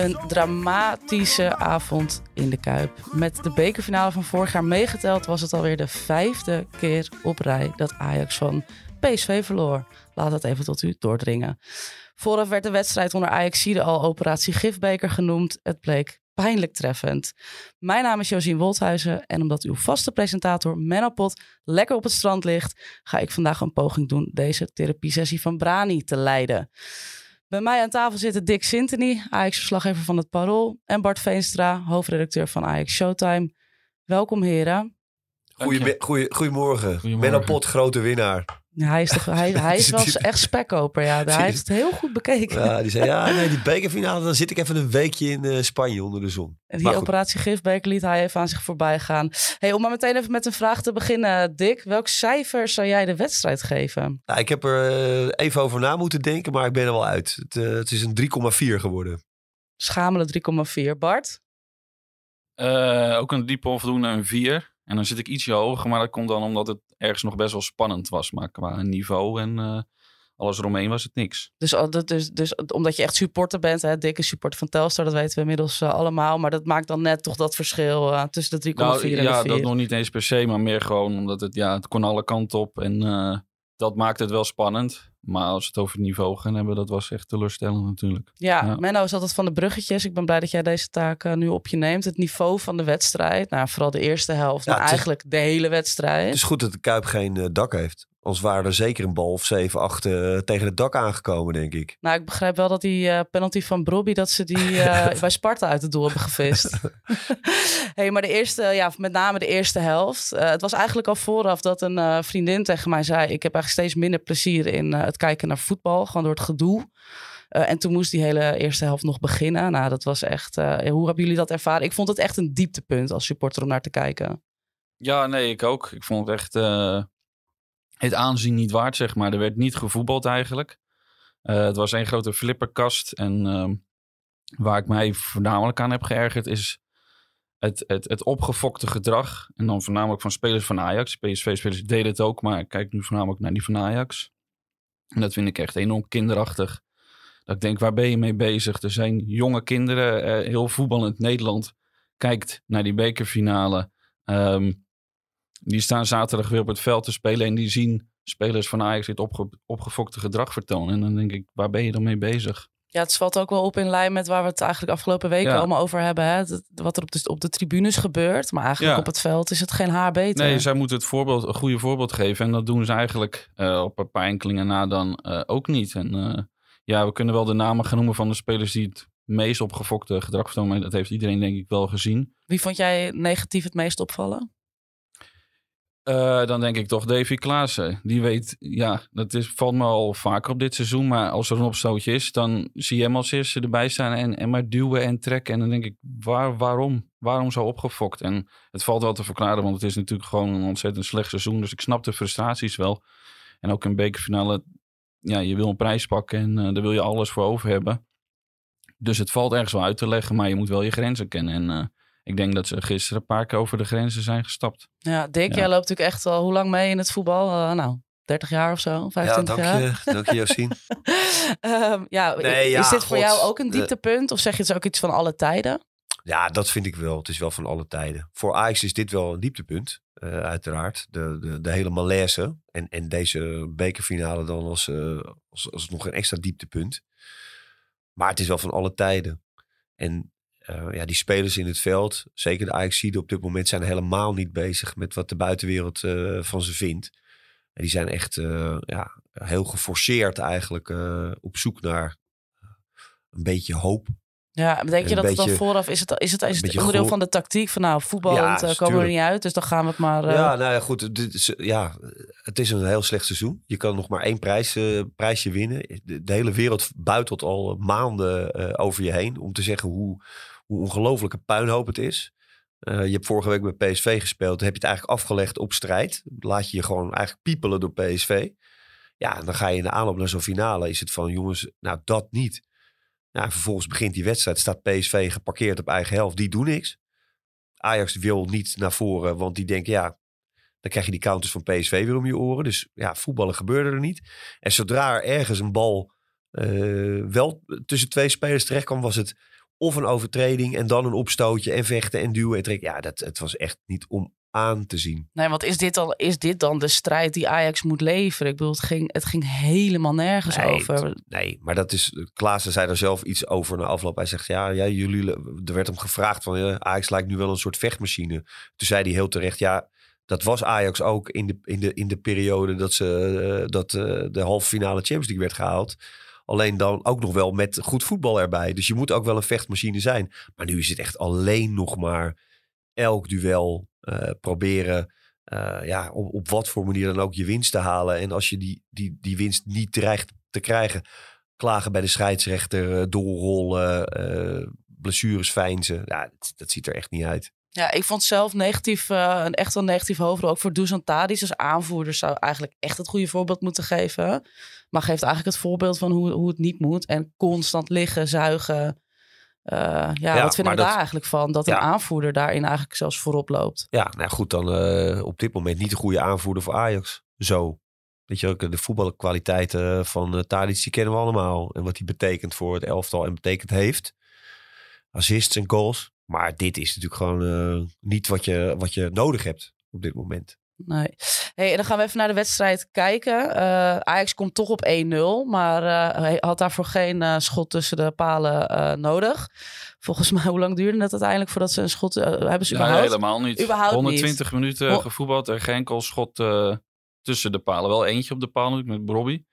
Een dramatische avond in de Kuip. Met de bekerfinale van vorig jaar meegeteld was het alweer de vijfde keer op rij dat Ajax van PSV verloor. Laat het even tot u doordringen. Vooraf werd de wedstrijd onder Ajaxide al Operatie Gifbeker genoemd. Het bleek pijnlijk treffend. Mijn naam is Josien Wolthuizen en omdat uw vaste presentator Menno Pot lekker op het strand ligt, ga ik vandaag een poging doen deze therapiesessie van Brani te leiden. Bij mij aan tafel zitten Dick Sintony, Ajax-verslaggever van het Parool, en Bart Veenstra, hoofdredacteur van Ajax Showtime. Welkom heren. Goeie, goeie, goedemorgen. Goedemorgen. Ben Pot, grote winnaar. Ja, hij, is toch, hij, hij is wel echt spekkoper, ja. Hij heeft het heel goed bekeken. Ja, die zei, ja, nee, die bekerfinale, dan zit ik even een weekje in eh, Spanje onder de zon. En die operatie Gifbeker liet hij even aan zich voorbij gaan. Hey, om maar meteen even met een vraag te beginnen, Dick. Welk cijfer zou jij de wedstrijd geven? Nou, ik heb er eh, even over na moeten denken, maar ik ben er wel uit. Het, eh, het is een 3,4 geworden. Schamele 3,4. Bart? Eh, ook een diepe onvoldoende een 4. En dan zit ik ietsje hoger, maar dat komt dan omdat het ergens nog best wel spannend was. Maar qua niveau en eh, alles eromheen was het niks. Dus, dus, dus omdat je echt supporter bent, hè? Dick is supporter van Telstar, dat weten we inmiddels eh, allemaal. Maar dat maakt dan net toch dat verschil eh, tussen de 3,4 Nou, en ja, de 4. dat nog niet eens per se, maar meer gewoon omdat het, ja, het kon alle kanten op. En dat maakt het wel spannend. Maar als we het over het niveau gaan hebben, dat was echt teleurstellend natuurlijk. Ja, Ja. Menno is altijd van de bruggetjes. Ik ben blij dat jij deze taak eh, nu op je neemt. Het niveau van de wedstrijd, nou, vooral de eerste helft, Ja, maar is- eigenlijk de hele wedstrijd. Het is goed dat de Kuip geen eh, dak heeft. Als waren er zeker een bal of 7, 8 eh, tegen het dak aangekomen, denk ik. Nou, ik begrijp wel dat die eh, penalty van Brobby, dat ze die eh, bij Sparta uit het doel hebben gevist. hey, maar de eerste, ja, met name de eerste helft. Eh, het was eigenlijk al vooraf dat een eh, vriendin tegen mij zei: Ik heb eigenlijk steeds minder plezier in het kijken naar voetbal, gewoon door het gedoe. Eh, en toen moest die hele eerste helft nog beginnen. Nou, dat was echt. eh, hoe hebben jullie dat ervaren? Ik vond het echt een dieptepunt als supporter om naar te kijken. Ja, nee, ik ook. Ik vond het echt eh, het aanzien niet waard, zeg maar. Er werd niet gevoetbald eigenlijk. Eh, het was één grote flipperkast. En ehm, waar ik mij voornamelijk aan heb geërgerd is het, het, het opgefokte gedrag. En dan voornamelijk van spelers van Ajax. PSV-spelers deden het ook, maar ik kijk nu voornamelijk naar die van Ajax. En dat vind ik echt enorm kinderachtig. Dat ik denk, waar ben je mee bezig? Er zijn jonge kinderen, eh, heel voetballend Nederland kijkt naar die bekerfinale. Ehm, die staan zaterdag weer op het veld te spelen en die zien spelers van Ajax dit opge opgefokte gedrag vertonen. En dan denk ik, waar ben je dan mee bezig? Ja, het valt ook wel op in lijn met waar we het eigenlijk afgelopen weken Ja. allemaal over hebben. Hè? Wat er op de, op de tribunes gebeurt. Maar eigenlijk Ja. op het veld is het geen haar beter. Nee, zij moeten het voorbeeld, een goede voorbeeld geven. En dat doen ze eigenlijk eh, op een paar enkelingen na dan eh, ook niet. En eh, ja, we kunnen wel de namen gaan noemen van de spelers die het meest opgefokte gedrag vertonen. Maar dat heeft iedereen denk ik wel gezien. Wie vond jij negatief het meest opvallen? Eh, dan denk ik toch Davy Klaassen. Die weet, ja, dat is, valt me al vaker op dit seizoen. Maar als er een opstootje is, dan zie je hem als eerste erbij staan en, en maar duwen en trekken. En dan denk ik, waar, waarom? Waarom zo opgefokt? En het valt wel te verklaren, want het is natuurlijk gewoon een ontzettend slecht seizoen. Dus ik snap de frustraties wel. En ook in bekerfinale, ja, je wil een prijs pakken en eh, daar wil je alles voor over hebben. Dus het valt ergens wel uit te leggen, maar je moet wel je grenzen kennen. En eh, ik denk dat ze gisteren een paar keer over de grenzen zijn gestapt. Ja, Dick, Ja. jij loopt natuurlijk echt al hoe lang mee in het voetbal? Eh, nou, 30 jaar of zo, Ja, 25 dank jaar. je, dank je Josien. Ehm, ja, Nee, ja, is dit voor God. jou ook een Eh, dieptepunt? Of zeg je het ook iets van alle tijden? Ja, dat vind ik wel. Het is wel van alle tijden. Voor Ajax is dit wel een dieptepunt, eh, uiteraard. De, de, de hele malaise. En, en deze bekerfinale dan als, eh, als, als nog een extra dieptepunt. Maar het is wel van alle tijden. En eh, ja, die spelers in het veld, zeker de Ajaxide op dit moment, zijn helemaal niet bezig met wat de buitenwereld eh, van ze vindt. En die zijn echt eh, ja, heel geforceerd eigenlijk op zoek naar een beetje hoop. Ja, denk je dat het dan beetje- vooraf is het, is het, is het beetje onderdeel van de tactiek van nou voetballend Ja, komen we er niet uit, dus dan gaan we het maar. Ja, nou ja, goed. Dit is, ja, het is een heel slecht seizoen. Je kan nog maar één prijs, prijsje winnen. De, de hele wereld buitelt al maanden over je heen om te zeggen hoe, hoe ongelooflijke puinhoop het is. Eh, je hebt vorige week met PSV gespeeld. Heb je het eigenlijk afgelegd op strijd. Laat je je gewoon eigenlijk piepelen door PSV. Ja, en dan ga je in de aanloop naar zo'n finale. Is het van, jongens, nou dat niet. Nou, en vervolgens begint die wedstrijd. Staat PSV geparkeerd op eigen helft. Die doen niks. Ajax wil niet naar voren, want die denken, ja, dan krijg je die counters van PSV weer om je oren. Dus ja, voetballen gebeurde er niet. En zodra er ergens een bal eh, wel tussen twee spelers terecht kwam, was het of een overtreding en dan een opstootje en vechten en duwen en trekken. Ja, dat, het was echt niet om aan te zien. Nee, want is dit, dan, is dit dan de strijd die Ajax moet leveren? Ik bedoel, het ging, het ging helemaal nergens Nee, over. Nee, maar dat is. Klaassen zei er zelf iets over na afloop. Hij zegt: Ja, ja jullie. Er werd hem gevraagd van. Ja, Ajax lijkt nu wel een soort vechtmachine. Toen zei hij heel terecht: Ja, dat was Ajax ook in de, in de, in de periode dat, ze, eh, dat eh, de halve finale Champions League werd gehaald. Alleen dan ook nog wel met goed voetbal erbij. Dus je moet ook wel een vechtmachine zijn. Maar nu is het echt alleen nog maar elk duel eh, proberen. eh, ja, op, op wat voor manier dan ook je winst te halen. En als je die, die, die winst niet dreigt te krijgen, klagen bij de scheidsrechter, eh, doorrollen, blessures feinzen. Ja, dat, ziet er echt niet uit. Ja, ik vond zelf negatief, eh, een echt wel negatief hoofdrol. Ook voor Dusan als aanvoerder zou eigenlijk echt het goede voorbeeld moeten geven. Maar geeft eigenlijk het voorbeeld van hoe, hoe het niet moet. En constant liggen, zuigen. Eh, ja, Ja, wat vinden we daar dat- eigenlijk van? Dat Ja. een aanvoerder daarin eigenlijk zelfs voorop loopt. Ja, nou goed, dan eh, op dit moment niet de goede aanvoerder voor Ajax. Zo. Weet je ook, de voetbalkwaliteiten van uh, Tadic, die kennen we allemaal. En wat hij betekent voor het elftal en betekend heeft. Assists en goals. Maar dit is natuurlijk gewoon eh, niet wat je, wat je nodig hebt op dit moment. Nee. Hey, en dan gaan we even naar de wedstrijd kijken. Eh, Ajax komt toch op 1-0, maar hij had daarvoor geen eh, schot tussen de palen nodig. Volgens mij, hoe lang duurde het uiteindelijk voordat ze een schot hebben ze Ja, helemaal niet. Überhaupt 120 minuten gevoetbald en geen enkel schot tussen de palen. Wel eentje op de paal natuurlijk met Robbie.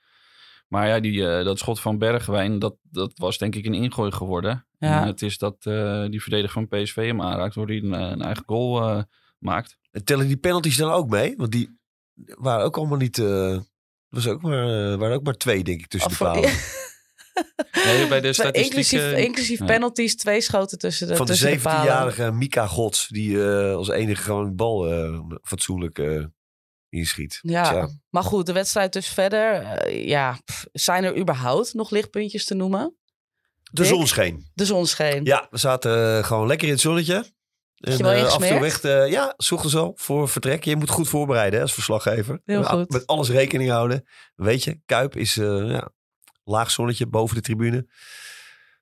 Maar ja, die, dat schot van Bergwijn, dat, dat was denk ik een ingooi geworden. Ja. En het is dat die verdediger van PSV hem aanraakt, waardoor hij een, een eigen goal maakt. En tellen die penalties dan ook mee? Want die waren ook allemaal niet... eh was ook maar, eh, waren ook maar twee, denk ik, tussen de palen. Nee, bij de statistieken... inclusief inclusief ja. penalties, twee schoten tussen de, Van de tussen de palen. 17-jarige Mika Gods, die eh, als enige gewoon de bal eh, fatsoenlijk eh, inschiet. Ja, maar goed, de wedstrijd dus verder. ja, pff, zijn er überhaupt nog lichtpuntjes te noemen? De Dick? zon scheen. De zon scheen. Ja, we zaten gewoon lekker in het zonnetje. Je wel eh, af en toe echt, eh, ja, ochtends al voor vertrek. Je moet goed voorbereiden hè, als verslaggever. Heel Met- goed. Met alles rekening houden. Weet je, Kuip is eh, ja, laag zonnetje boven de tribune.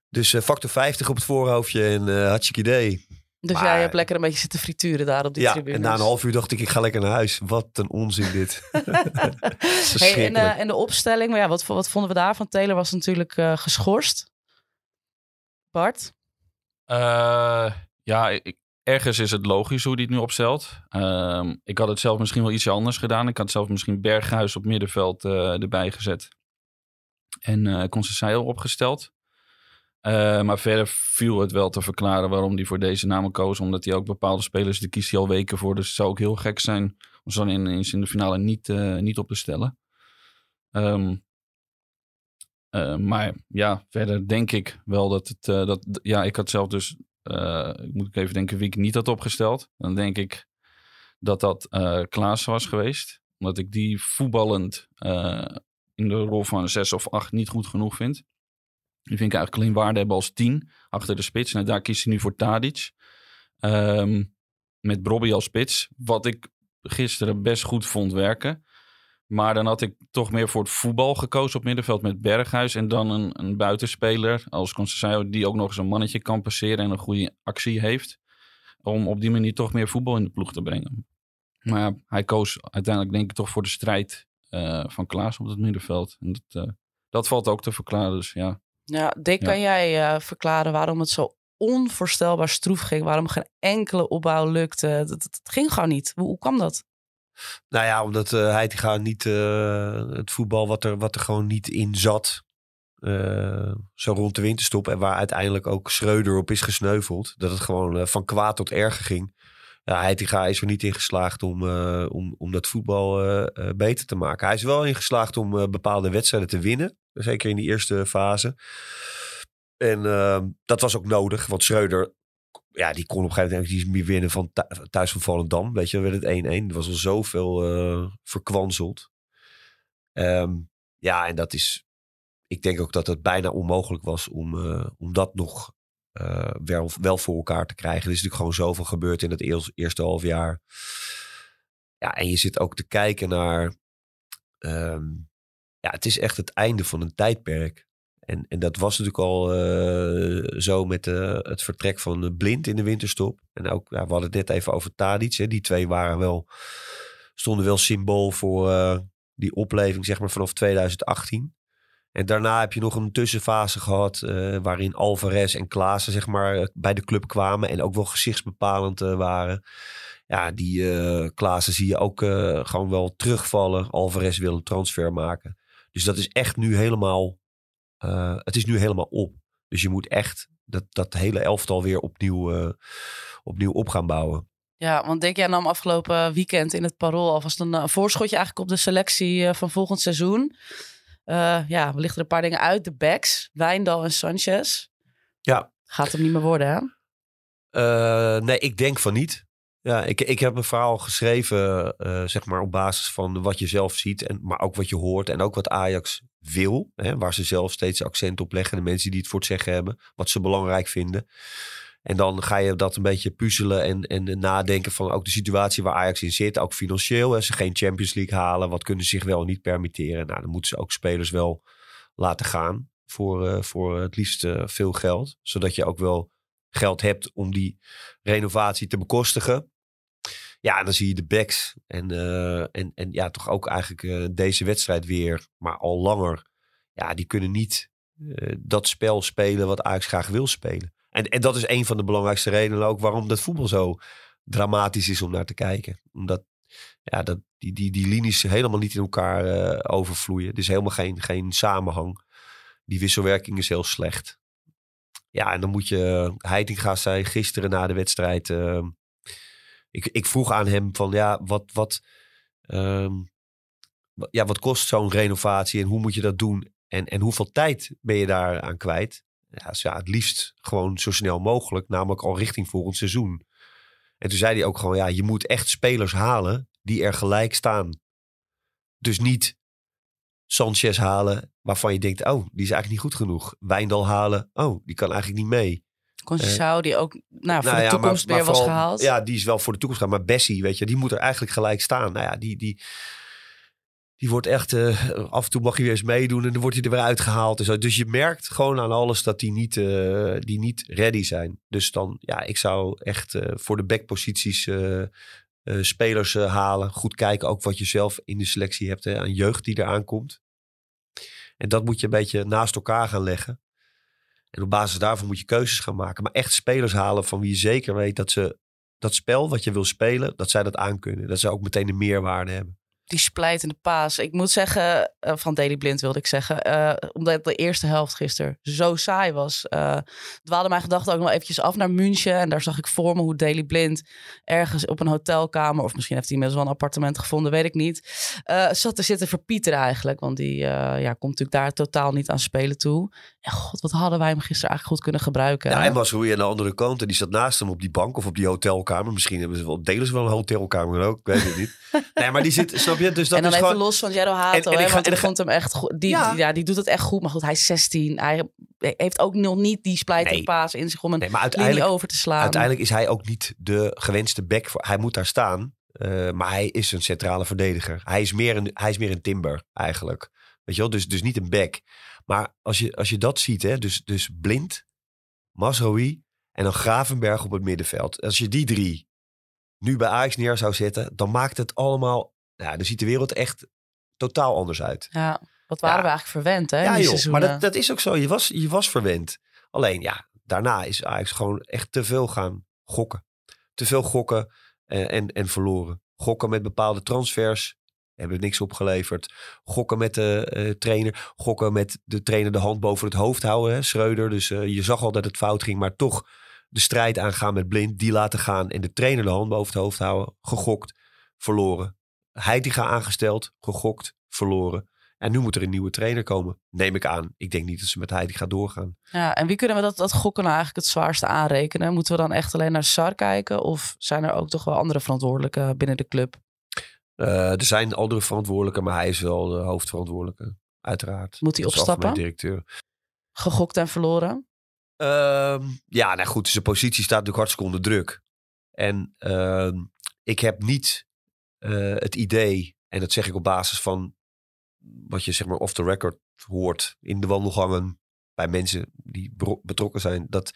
Dus eh, factor 50 op het voorhoofdje en eh hartstikke idee. Dus Maar- jij hebt lekker een beetje zitten frituren daar op die Ja, tribune. en na een half uur dacht ik, ik ga lekker naar huis. Wat een onzin dit. Hey, en, en de opstelling, maar ja, wat, wat vonden we daarvan? Taylor was natuurlijk eh, geschorst. Bart? Eh, ja, ik, ergens is het logisch hoe hij het nu opstelt. Ehm, ik had het zelf misschien wel ietsje anders gedaan. Ik had zelf misschien Berghuis op middenveld eh, erbij gezet. En uh, opgesteld. Uh, maar verder viel het wel te verklaren waarom hij voor deze namen koos. Omdat hij ook bepaalde spelers, die kiest hij al weken voor. Dus het zou ook heel gek zijn om ze dan ineens in de finale niet, niet op te stellen. Uh, maar ja, verder denk ik wel dat het... Dat, ja, ik had zelf dus... Moet ik even denken wie ik niet had opgesteld. Dan denk ik dat dat uh, Klaassen was geweest. Omdat ik die voetballend uh, in de rol van 6 of 8 niet goed genoeg vind. Die vind ik eigenlijk alleen waarde hebben als 10 achter de spits. En daar kiest hij nu voor Tadic. Um, met Brobby als spits. Wat ik gisteren best goed vond werken. Maar dan had ik toch meer voor het voetbal gekozen op middenveld met Berghuis. En dan een, een buitenspeler als Conceição die ook nog eens een mannetje kan passeren en een goede actie heeft. Om op die manier toch meer voetbal in de ploeg te brengen. Maar hij koos uiteindelijk denk ik toch voor de strijd uh, van Klaas op het middenveld. En dat, uh, dat valt ook te verklaren, dus ja. Ja, Dick, Ja. kan jij uh, verklaren waarom het zo onvoorstelbaar stroef ging? Waarom geen enkele opbouw lukte? Het ging gewoon niet. Hoe, hoe kwam dat? Nou ja, omdat uh, gaat niet uh, het voetbal wat er, wat er gewoon niet in zat. Eh, zo rond de winterstop. En waar uiteindelijk ook Schreuder op is gesneuveld. Dat het gewoon eh, van kwaad tot erger ging. Ja, Heitinga is er niet in geslaagd om, eh, om, om dat voetbal eh, eh, beter te maken. Hij is wel in geslaagd om eh, bepaalde wedstrijden te winnen. Zeker in die eerste fase. En eh, dat was ook nodig. Want Schreuder, ja, die kon op een gegeven moment niet meer winnen van thu- thuis van Volendam. Weet je, dan werd het 1-1. Er was al zoveel eh verkwanseld. Ehm, ja, en dat is... Ik denk ook dat het bijna onmogelijk was om, eh, om dat nog eh, wel, wel voor elkaar te krijgen. Er is natuurlijk gewoon zoveel gebeurd in het eers- eerste half jaar. Ja, en je zit ook te kijken naar... ehm, ja, het is echt het einde van een tijdperk. En, en dat was natuurlijk al eh, zo met eh, het vertrek van eh, Blind in de winterstop. En ook, ja, we hadden het net even over Tadic. Hè. Die twee waren wel, stonden wel symbool voor die opleving zeg maar, vanaf 2018. En daarna heb je nog een tussenfase gehad eh, waarin Alvarez en Klaassen zeg maar, bij de club kwamen. En ook wel gezichtsbepalend waren. Ja, die Klaassen zie je ook gewoon wel terugvallen. Alvarez wil een transfer maken. Dus dat is echt nu helemaal, eh, het is nu helemaal op. Dus je moet echt dat, dat hele elftal weer opnieuw, eh, opnieuw op gaan bouwen. Ja, want Dick, jij nam afgelopen weekend in het Parool alvast een, een voorschotje eigenlijk op de selectie eh, van volgend seizoen. Eh, ja, we lichten er een paar dingen uit. De backs, Wijndal en Sanchez. Ja. Gaat hem niet meer worden, hè? Eh, nee, ik denk van niet. Ja, ik, ik heb een verhaal geschreven, eh, zeg maar, op basis van wat je zelf ziet, en, maar ook wat je hoort en ook wat Ajax wil. Hè, waar ze zelf steeds accent op leggen, de mensen die het voor het zeggen hebben, wat ze belangrijk vinden. En dan ga je dat een beetje puzzelen en, en nadenken van ook de situatie waar Ajax in zit, ook financieel. Hè, ze geen Champions League halen, wat kunnen ze zich wel niet permitteren. Nou, dan moeten ze ook spelers wel laten gaan voor, eh, voor het liefst eh, veel geld, zodat je ook wel geld hebt om die renovatie te bekostigen. Ja, dan zie je de backs. En, eh, en, en ja, toch ook eigenlijk eh, deze wedstrijd weer, maar al langer. Ja, die kunnen niet eh, dat spel spelen wat Ajax graag wil spelen. En, en dat is een van de belangrijkste redenen ook waarom dat voetbal zo dramatisch is om naar te kijken. Omdat ja, dat, die, die, die linies helemaal niet in elkaar overvloeien. Er is helemaal geen, geen samenhang. Die wisselwerking is heel slecht. Ja, en dan moet je... Heitinga zei gisteren na de wedstrijd... ik, ik vroeg aan hem van ja, wat, wat, ehm, ja, wat kost zo'n renovatie en hoe moet je dat doen? En, en hoeveel tijd ben je daar aan kwijt? Ja, dus ja, het liefst gewoon zo snel mogelijk, namelijk al richting volgend seizoen. En toen zei hij ook gewoon, ja, je moet echt spelers halen die er gelijk staan. Dus niet Sanchez halen waarvan je denkt, oh, die is eigenlijk niet goed genoeg. Wijndal halen, oh, die kan eigenlijk niet mee. Conceição, die ook nou, voor Nou de toekomst maar- weer was gehaald. Ja, die is wel voor de toekomst gehaald. Maar Bessie, weet je, die moet er eigenlijk gelijk staan. Nou ja, die, die, die wordt echt... eh, af en toe mag hij weer eens meedoen en dan wordt hij er weer uitgehaald. En zo. Dus je merkt gewoon aan alles dat die niet, eh, die niet ready zijn. Dus dan, ja, ik zou echt eh, voor de backposities spelers halen. Goed kijken ook wat je zelf in de selectie hebt hè, aan jeugd die eraan komt. En dat moet je een beetje naast elkaar gaan leggen. En op basis daarvan moet je keuzes gaan maken. Maar echt spelers halen van wie je zeker weet dat ze dat spel wat je wil spelen, dat zij dat aankunnen. Dat ze ook meteen een meerwaarde hebben. Die splijtende paas. Ik moet zeggen, eh, van Daily Blind wilde ik zeggen. eh, omdat de eerste helft gisteren zo saai was. eh dwaalde mijn gedachten ook nog eventjes af naar München. En daar zag ik voor me hoe Daily Blind ergens op een hotelkamer... of misschien heeft hij inmiddels wel een appartement gevonden, weet ik niet... zat te zitten verpieteren eigenlijk. Want die ja, komt natuurlijk daar totaal niet aan spelen toe. En god, wat hadden wij hem gisteren eigenlijk goed kunnen gebruiken. Ja, hè? en was hoe je aan de andere kant. En die zat naast hem op die bank of op die hotelkamer. Misschien hebben ze wel, delen ze wel een hotelkamer ook. Ik weet het niet. nee, maar die zit, snap je? Dus dat en dan is even gewoon... los van Jero Hato, En- en ik hè, want en ik vond hem echt goed. Die, Ja. ja. die doet het echt goed. Maar goed, hij is 16. Hij heeft ook nog niet die splijtende Nee. paas in zich om een Nee, maar uiteindelijk, over te slaan. uiteindelijk is hij ook niet de gewenste back. Voor, hij moet daar staan. eh, maar hij is een centrale verdediger. Hij is meer een, hij is meer een timber eigenlijk. Weet je wel? Dus, dus niet een back. Maar als je, als je dat ziet, hè, dus, dus blind, Masrowi en dan Gravenberg op het middenveld. Als je die drie nu bij Ajax neer zou zetten, dan maakt het allemaal. Ja, dan ziet de wereld echt totaal anders uit. Ja, wat waren Ja. we eigenlijk verwend, hè? Ja, joh, maar dat, dat is ook zo. Je was, je was verwend. Alleen ja, daarna is Ajax gewoon echt te veel gaan gokken. Te veel gokken en, en, en verloren. Gokken met bepaalde transfers Hebben niks opgeleverd. Gokken met de eh, trainer. Gokken met de trainer de hand boven het hoofd houden. Hè, Schreuder. Dus eh, je zag al dat het fout ging. Maar toch de strijd aangaan met Blind. Die laten gaan. En de trainer de hand boven het hoofd houden. Gegokt. Verloren. Heitinga aangesteld. Gegokt. Verloren. En nu moet er een nieuwe trainer komen. Neem ik aan. Ik denk niet dat ze met Heitinga doorgaan. Ja, en wie kunnen we dat, dat gokken nou eigenlijk het zwaarste aanrekenen? Moeten we dan echt alleen naar Sar kijken? Of zijn er ook toch wel andere verantwoordelijken binnen de club? Eh, er zijn andere verantwoordelijken. Maar hij is wel de hoofdverantwoordelijke. Uiteraard. Moet hij opstappen? directeur. Gegokt en verloren? Ehm, ja, nou goed, zijn positie staat natuurlijk hartstikke onder druk. En ehm, ik heb niet eh, het idee, en dat zeg ik op basis van wat je zeg maar off the record hoort in de wandelgangen bij mensen die betrokken zijn, dat,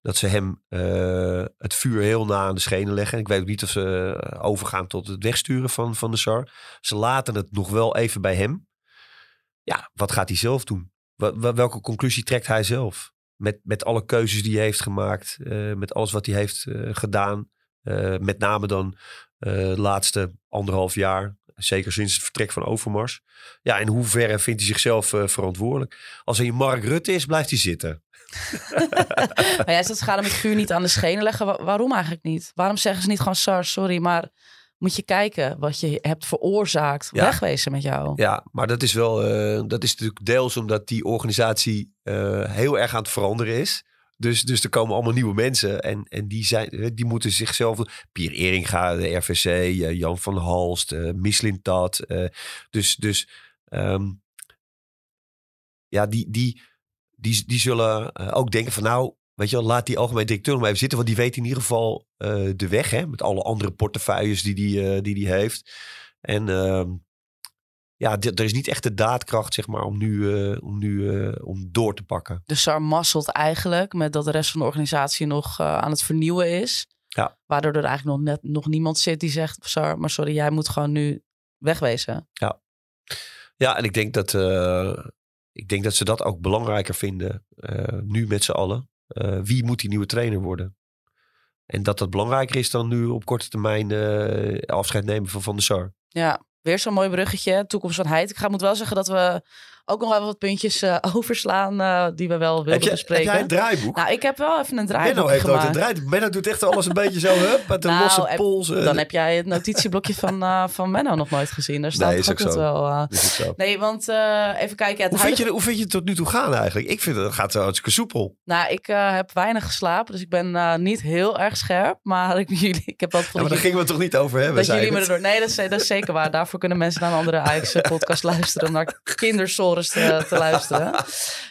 dat ze hem eh, het vuur heel na aan de schenen leggen. Ik weet ook niet of ze eh, overgaan tot het wegsturen van, van de SAR. Ze laten het nog wel even bij hem. Ja, wat gaat hij zelf doen? Welke conclusie trekt hij zelf? Met, met alle keuzes die hij heeft gemaakt, met alles wat hij heeft gedaan. Met name dan de laatste anderhalf jaar, zeker sinds het vertrek van Overmars. Ja, in hoeverre vindt hij zichzelf eh, verantwoordelijk? Als hij Mark Rutte is, blijft hij zitten. maar zegt, ze gaan hem het vuur niet aan de schenen leggen. Wa- waarom eigenlijk niet? Waarom zeggen ze niet gewoon, Sar, sorry, maar moet je kijken wat je hebt veroorzaakt. Ja. Wegwezen met jou. Ja, maar dat is wel, eh, dat is natuurlijk deels omdat die organisatie eh, heel erg aan het veranderen is. Dus, dus er komen allemaal nieuwe mensen en, en die, zijn, eh, die moeten zichzelf... Pier Eringa, de RVC, eh, Jan van Halst, uh, dus dus ehm, ja, die, die, die, die zullen ook denken van nou, weet je wel, laat die algemeen directeur nog maar even zitten. Want die weet in ieder geval de weg, hè, met alle andere portefeuilles die die, die, die heeft. En ehm, ja, er is niet echt de daadkracht, zeg maar, om nu, eh, om, nu eh, om door te pakken. Dus Sar masselt eigenlijk met dat de rest van de organisatie nog eh, aan het vernieuwen is. Ja. Waardoor er eigenlijk nog net nog niemand zit die zegt, Sar, maar sorry, jij moet gewoon nu wegwezen. Ja, en ik denk dat, ik denk dat ze dat ook belangrijker vinden, nu met z'n allen. Wie moet die nieuwe trainer worden? En dat dat belangrijker is dan nu op korte termijn afscheid nemen van Van der Sar. Ja, weer zo'n mooi bruggetje. Toekomst van Heid. Ik ga moet wel zeggen dat we ook nog wel wat puntjes eh, overslaan eh, die we wel wilden Heb, je, heb bespreken. jij een draaiboek? Nou, ik heb wel even een Benno draaiboek heeft nooit een gemaakt. draaiboek. Benno doet echt alles een beetje zo, hup, met een Nou, losse heb- pols. eh. Dan heb jij het notitieblokje van, eh van Menno nog nooit gezien. Daar staat Nee, is ook ook wel. Is zo. Nee, want even kijken. Het Hoe vind, je, hoe vind je het tot nu toe gaan eigenlijk? Ik vind het, het gaat zo hartstikke soepel. Nou, ik heb weinig geslapen, dus ik ben niet heel erg scherp. Maar ik, jullie, ik heb het Ja, maar daar dat, gingen we het toch niet over hebben? dat jullie me erdoor... Nee, dat is, dat is zeker waar. Daarvoor kunnen mensen naar een andere Ajax-podcast luisteren... naar te, te luisteren.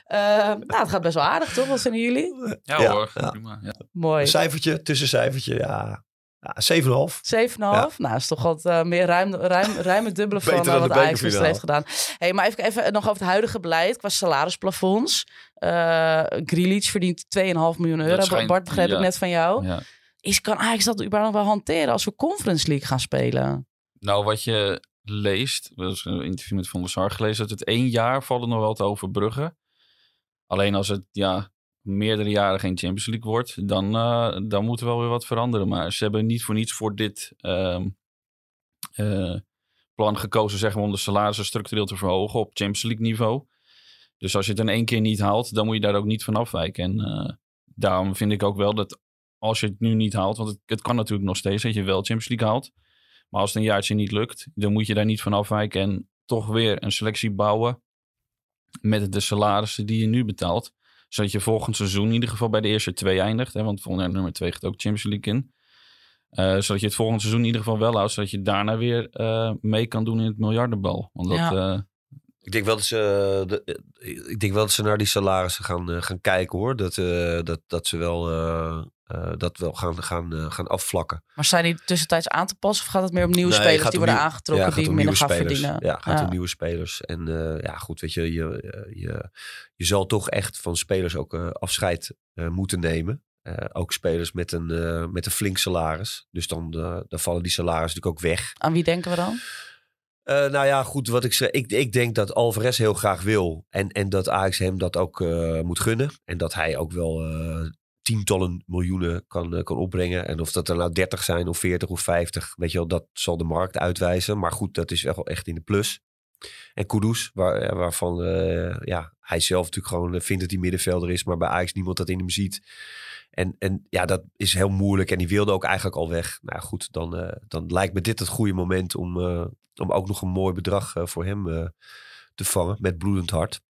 Eh, nou, het gaat best wel aardig, toch? Wat vinden jullie? Ja, Ja, hoor, ja. prima. Ja. Mooi. Een cijfertje, tussencijfertje, ja. ja 7,5. 7,5. Nou, dat is toch wat eh, meer ruim, ruim, ruim het dubbele van dan wat de Ajax gisteren heeft gedaan. Hey, maar even, even nog over het huidige beleid qua salarisplafonds. Uh Grealish verdient 2,5 miljoen euro. schijnt- Bart, begreep ik net van jou. Ja. Is, kan Ajax dat überhaupt nog wel hanteren als we Conference League gaan spelen? Nou, wat je leest, dat een interview met Van der Sar gelezen, dat het één jaar valt het nog wel te overbruggen. Alleen als het ja, meerdere jaren geen Champions League wordt, dan, eh, dan moet er wel weer wat veranderen. Maar ze hebben niet voor niets voor dit ehm, eh, plan gekozen, zeg maar, om de salarissen structureel te verhogen op Champions League niveau. Dus als je het in één keer niet haalt, dan moet je daar ook niet van afwijken. En eh, daarom vind ik ook wel dat als je het nu niet haalt, want het, het kan natuurlijk nog steeds dat je wel Champions League haalt. Maar als het een jaartje niet lukt, dan moet je daar niet van afwijken en toch weer een selectie bouwen met de salarissen die je nu betaalt. Zodat je volgend seizoen in ieder geval bij de eerste twee eindigt. Hè, want volgend jaar nummer twee gaat ook Champions League in. Eh, zodat je het volgend seizoen in ieder geval wel houdt. Zodat je daarna weer eh, mee kan doen in het miljardenbal. Want dat, Ja. eh, Ik denk wel dat ze, de, ik denk wel dat ze naar die salarissen gaan, gaan kijken hoor. Dat, eh, dat, dat ze wel, eh, dat wel gaan, gaan, eh, gaan afvlakken. Maar zijn die tussentijds aan te passen? Of gaat het meer om nieuwe Nee, spelers die worden nieuw- aangetrokken Ja, die minder gaan spelers. verdienen? Ja, gaat Ja. om nieuwe spelers. En eh, ja, goed, weet je, je, je, je zal toch echt van spelers ook afscheid moeten nemen. Ook spelers met een, met een flink salaris. Dus dan, dan vallen die salarissen natuurlijk ook weg. Aan wie denken we dan? Nou ja, goed, wat ik zeg. Ik, ik denk dat Alvarez heel graag wil. En, en dat Ajax hem dat ook moet gunnen. En dat hij ook wel tientallen miljoenen kan, eh, kan opbrengen. En of dat er nou 30 zijn of 40 of 50, weet je wel, dat zal de markt uitwijzen. Maar goed, dat is wel echt in de plus. En Kudus, waar, eh, waarvan eh, ja, hij zelf natuurlijk gewoon vindt dat hij middenvelder is, maar bij Ajax niemand dat in hem ziet. En, en ja, dat is heel moeilijk. En die wilde ook eigenlijk al weg. Nou goed, dan, dan lijkt me dit het goede moment om, om ook nog een mooi bedrag voor hem te vangen met bloedend hart.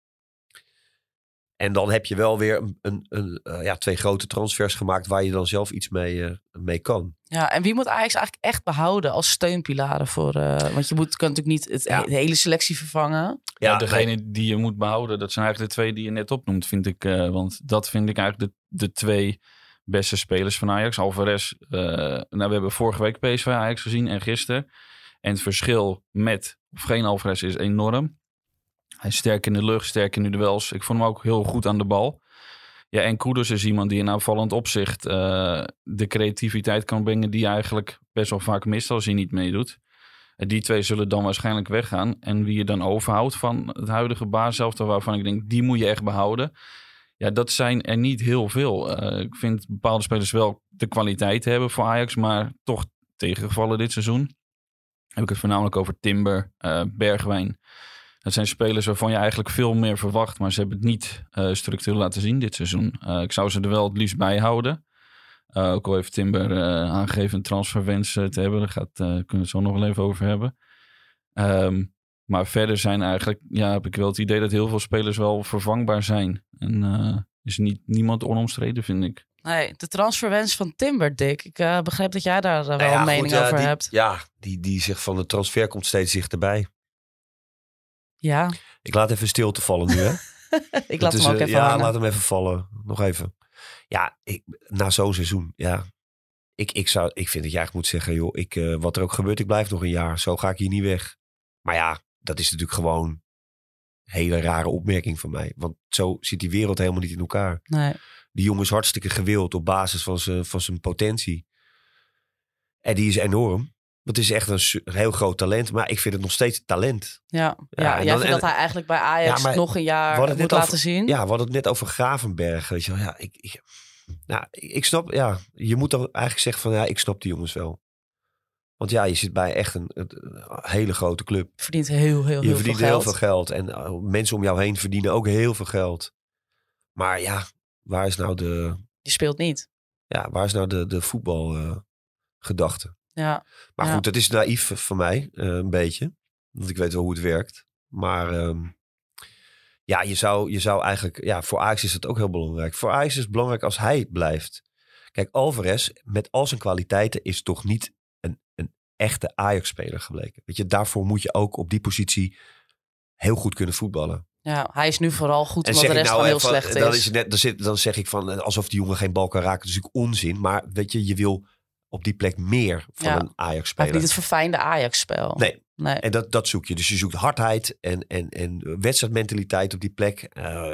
En dan heb je wel weer een, een, een, eh, ja, twee grote transfers gemaakt waar je dan zelf iets mee, eh, mee kan. Ja, en wie moet Ajax eigenlijk echt behouden als steunpilaren voor... eh, want je moet, kan natuurlijk niet het, Ja. de hele selectie vervangen. Ja, degene die je moet behouden, dat zijn eigenlijk de twee die je net opnoemt, vind ik. eh, want dat vind ik eigenlijk de, de twee beste spelers van Ajax. Alvarez, eh, nou, we hebben vorige week PSV Ajax gezien en gisteren. En het verschil met of geen Alvarez is enorm. Hij is sterk in de lucht, sterk in de duels. Ik vond hem ook heel goed aan de bal. Ja, en Kudus is iemand die in aanvallend opzicht eh, de creativiteit kan brengen die eigenlijk best wel vaak mist als hij niet meedoet. Die twee zullen dan waarschijnlijk weggaan. En wie je dan overhoudt van het huidige baaselftal, waarvan ik denk, die moet je echt behouden. Ja, dat zijn er niet heel veel. Eh, ik vind bepaalde spelers wel de kwaliteit hebben voor Ajax, maar toch tegengevallen dit seizoen. Heb ik het voornamelijk over Timber, eh, Bergwijn. Dat zijn spelers waarvan je eigenlijk veel meer verwacht, maar ze hebben het niet eh, structureel laten zien dit seizoen. Eh, ik zou ze er wel het liefst bij houden. Eh, ook al heeft Timber eh, aangegeven een transferwens te hebben. Daar gaat, eh, kunnen we het zo nog wel even over hebben. Ehm, maar verder zijn eigenlijk, ja, heb ik wel het idee dat heel veel spelers wel vervangbaar zijn. En eh, is niet, niemand onomstreden, vind ik. Nee, de transferwens van Timber, Dick. Ik eh, begrijp dat jij daar wel Nou ja, een mening goed, over die, hebt. Ja, die, die zegt van de transfer komt steeds dichterbij. Ja, Ik laat even stilte vallen nu, hè? ik laat is, hem ook eh, even Ja, hangen. laat hem even vallen. Nog even. Ja, ik, na zo'n seizoen, ja. Ik, ik, zou, ik vind dat jij eigenlijk moet zeggen, joh, ik, eh, wat er ook gebeurt, ik blijf nog een jaar. Zo ga ik hier niet weg. Maar ja, dat is natuurlijk gewoon een hele rare opmerking van mij. Want zo zit die wereld helemaal niet in elkaar. Nee. Die jongen is hartstikke gewild op basis van zijn, van zijn potentie. En die is enorm. Want het is echt een, heel groot talent. Maar ik vind het nog steeds talent. Ja, ja, Ja, en jij dan- vindt en- dat hij eigenlijk bij Ajax Ja, nog een jaar moet laten over- zien. Ja, we hadden het net over Gravenberg. Weet je wel. Ja, ik, ik, nou, ik snap, ja, je moet dan eigenlijk zeggen van ja, ik snap die jongens wel. Want ja, je zit bij echt een, een hele grote club. Verdient heel, heel, heel je veel verdient geld. heel veel geld. En uh, mensen om jou heen verdienen ook heel veel geld. Maar ja, waar is nou de, Je speelt niet. ja, waar is nou de, de voetbalgedachte? Ja, maar Ja. goed, dat is naïef van mij, eh, een beetje. Want ik weet wel hoe het werkt. Maar ehm, ja, je zou, je zou eigenlijk... Ja, voor Ajax is dat ook heel belangrijk. Voor Ajax is het belangrijk als hij blijft. Kijk, Alvarez, met al zijn kwaliteiten, is toch niet een, een echte Ajax-speler gebleken. Weet je, daarvoor moet je ook op die positie heel goed kunnen voetballen. ja, hij is nu vooral goed omdat de rest nou gewoon heel slecht dan, is. is het net, dan, zit, dan zeg ik van eh, alsof die jongen geen bal kan raken. Dat is natuurlijk onzin. Maar weet je, je wil op die plek meer van Ja. een Ajax-speler. niet het verfijnde Ajax-spel. Nee, nee. en dat, dat zoek je. Dus je zoekt hardheid en, en, en wedstrijdmentaliteit op die plek. Eh,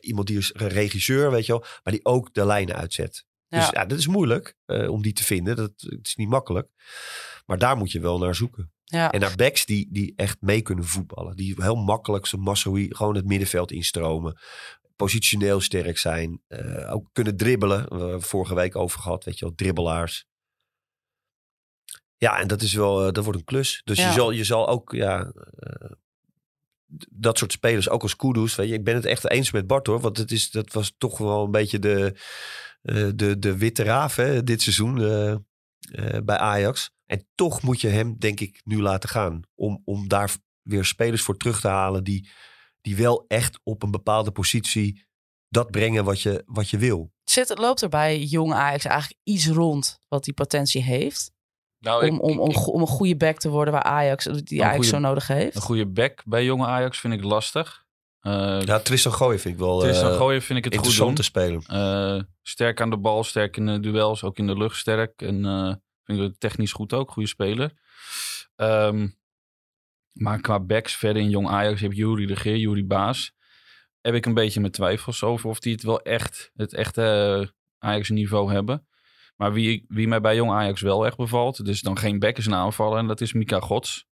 iemand die is regisseur, weet je wel. Maar die ook de lijnen uitzet. Dus Ja. dat is moeilijk eh, om die te vinden. Dat, het is niet makkelijk. Maar daar moet je wel naar zoeken. Ja. En naar backs die, die echt mee kunnen voetballen. Die heel makkelijk zo'n Massaoui gewoon het middenveld instromen. Positioneel sterk zijn. eh, ook kunnen dribbelen. We hebben vorige week over gehad, weet je wel. Dribbelaars. Ja, en dat is wel, eh, dat wordt een klus. Dus Ja. je, zal, je zal ook, ja, eh, dat soort spelers, ook als Kudus, weet je, ik ben het echt eens met Bart hoor, want het is, dat was toch wel een beetje de, eh, de, de witte raaf hè, dit seizoen bij Ajax. En toch moet je hem, denk ik, nu laten gaan. Om, om daar weer spelers voor terug te halen die, die wel echt op een bepaalde positie dat brengen wat je, wat je wil. Zit, loopt er bij jong Ajax eigenlijk iets rond wat die potentie heeft? Nou, om, om, om, om een goede back te worden waar Ajax, die Ajax goede- zo nodig heeft? Een goede back bij jonge Ajax vind ik lastig. Eh Ja, Tristan Gooien vind ik wel Tristan eh, Gooien vind ik het goed doen. te spelen. Eh, sterk aan de bal, sterk in de duels, ook in de lucht sterk. En eh vind ik het technisch goed ook, goede speler. Ehm, maar qua backs verder in jong Ajax heb je Jury de Geer, Jury Baas. Heb ik een beetje mijn twijfels over of die het wel echt, het echte Ajax niveau hebben. Maar wie, wie mij bij jong Ajax wel echt bevalt, dus dan geen back is een aanvaller. En dat is Mika Gods.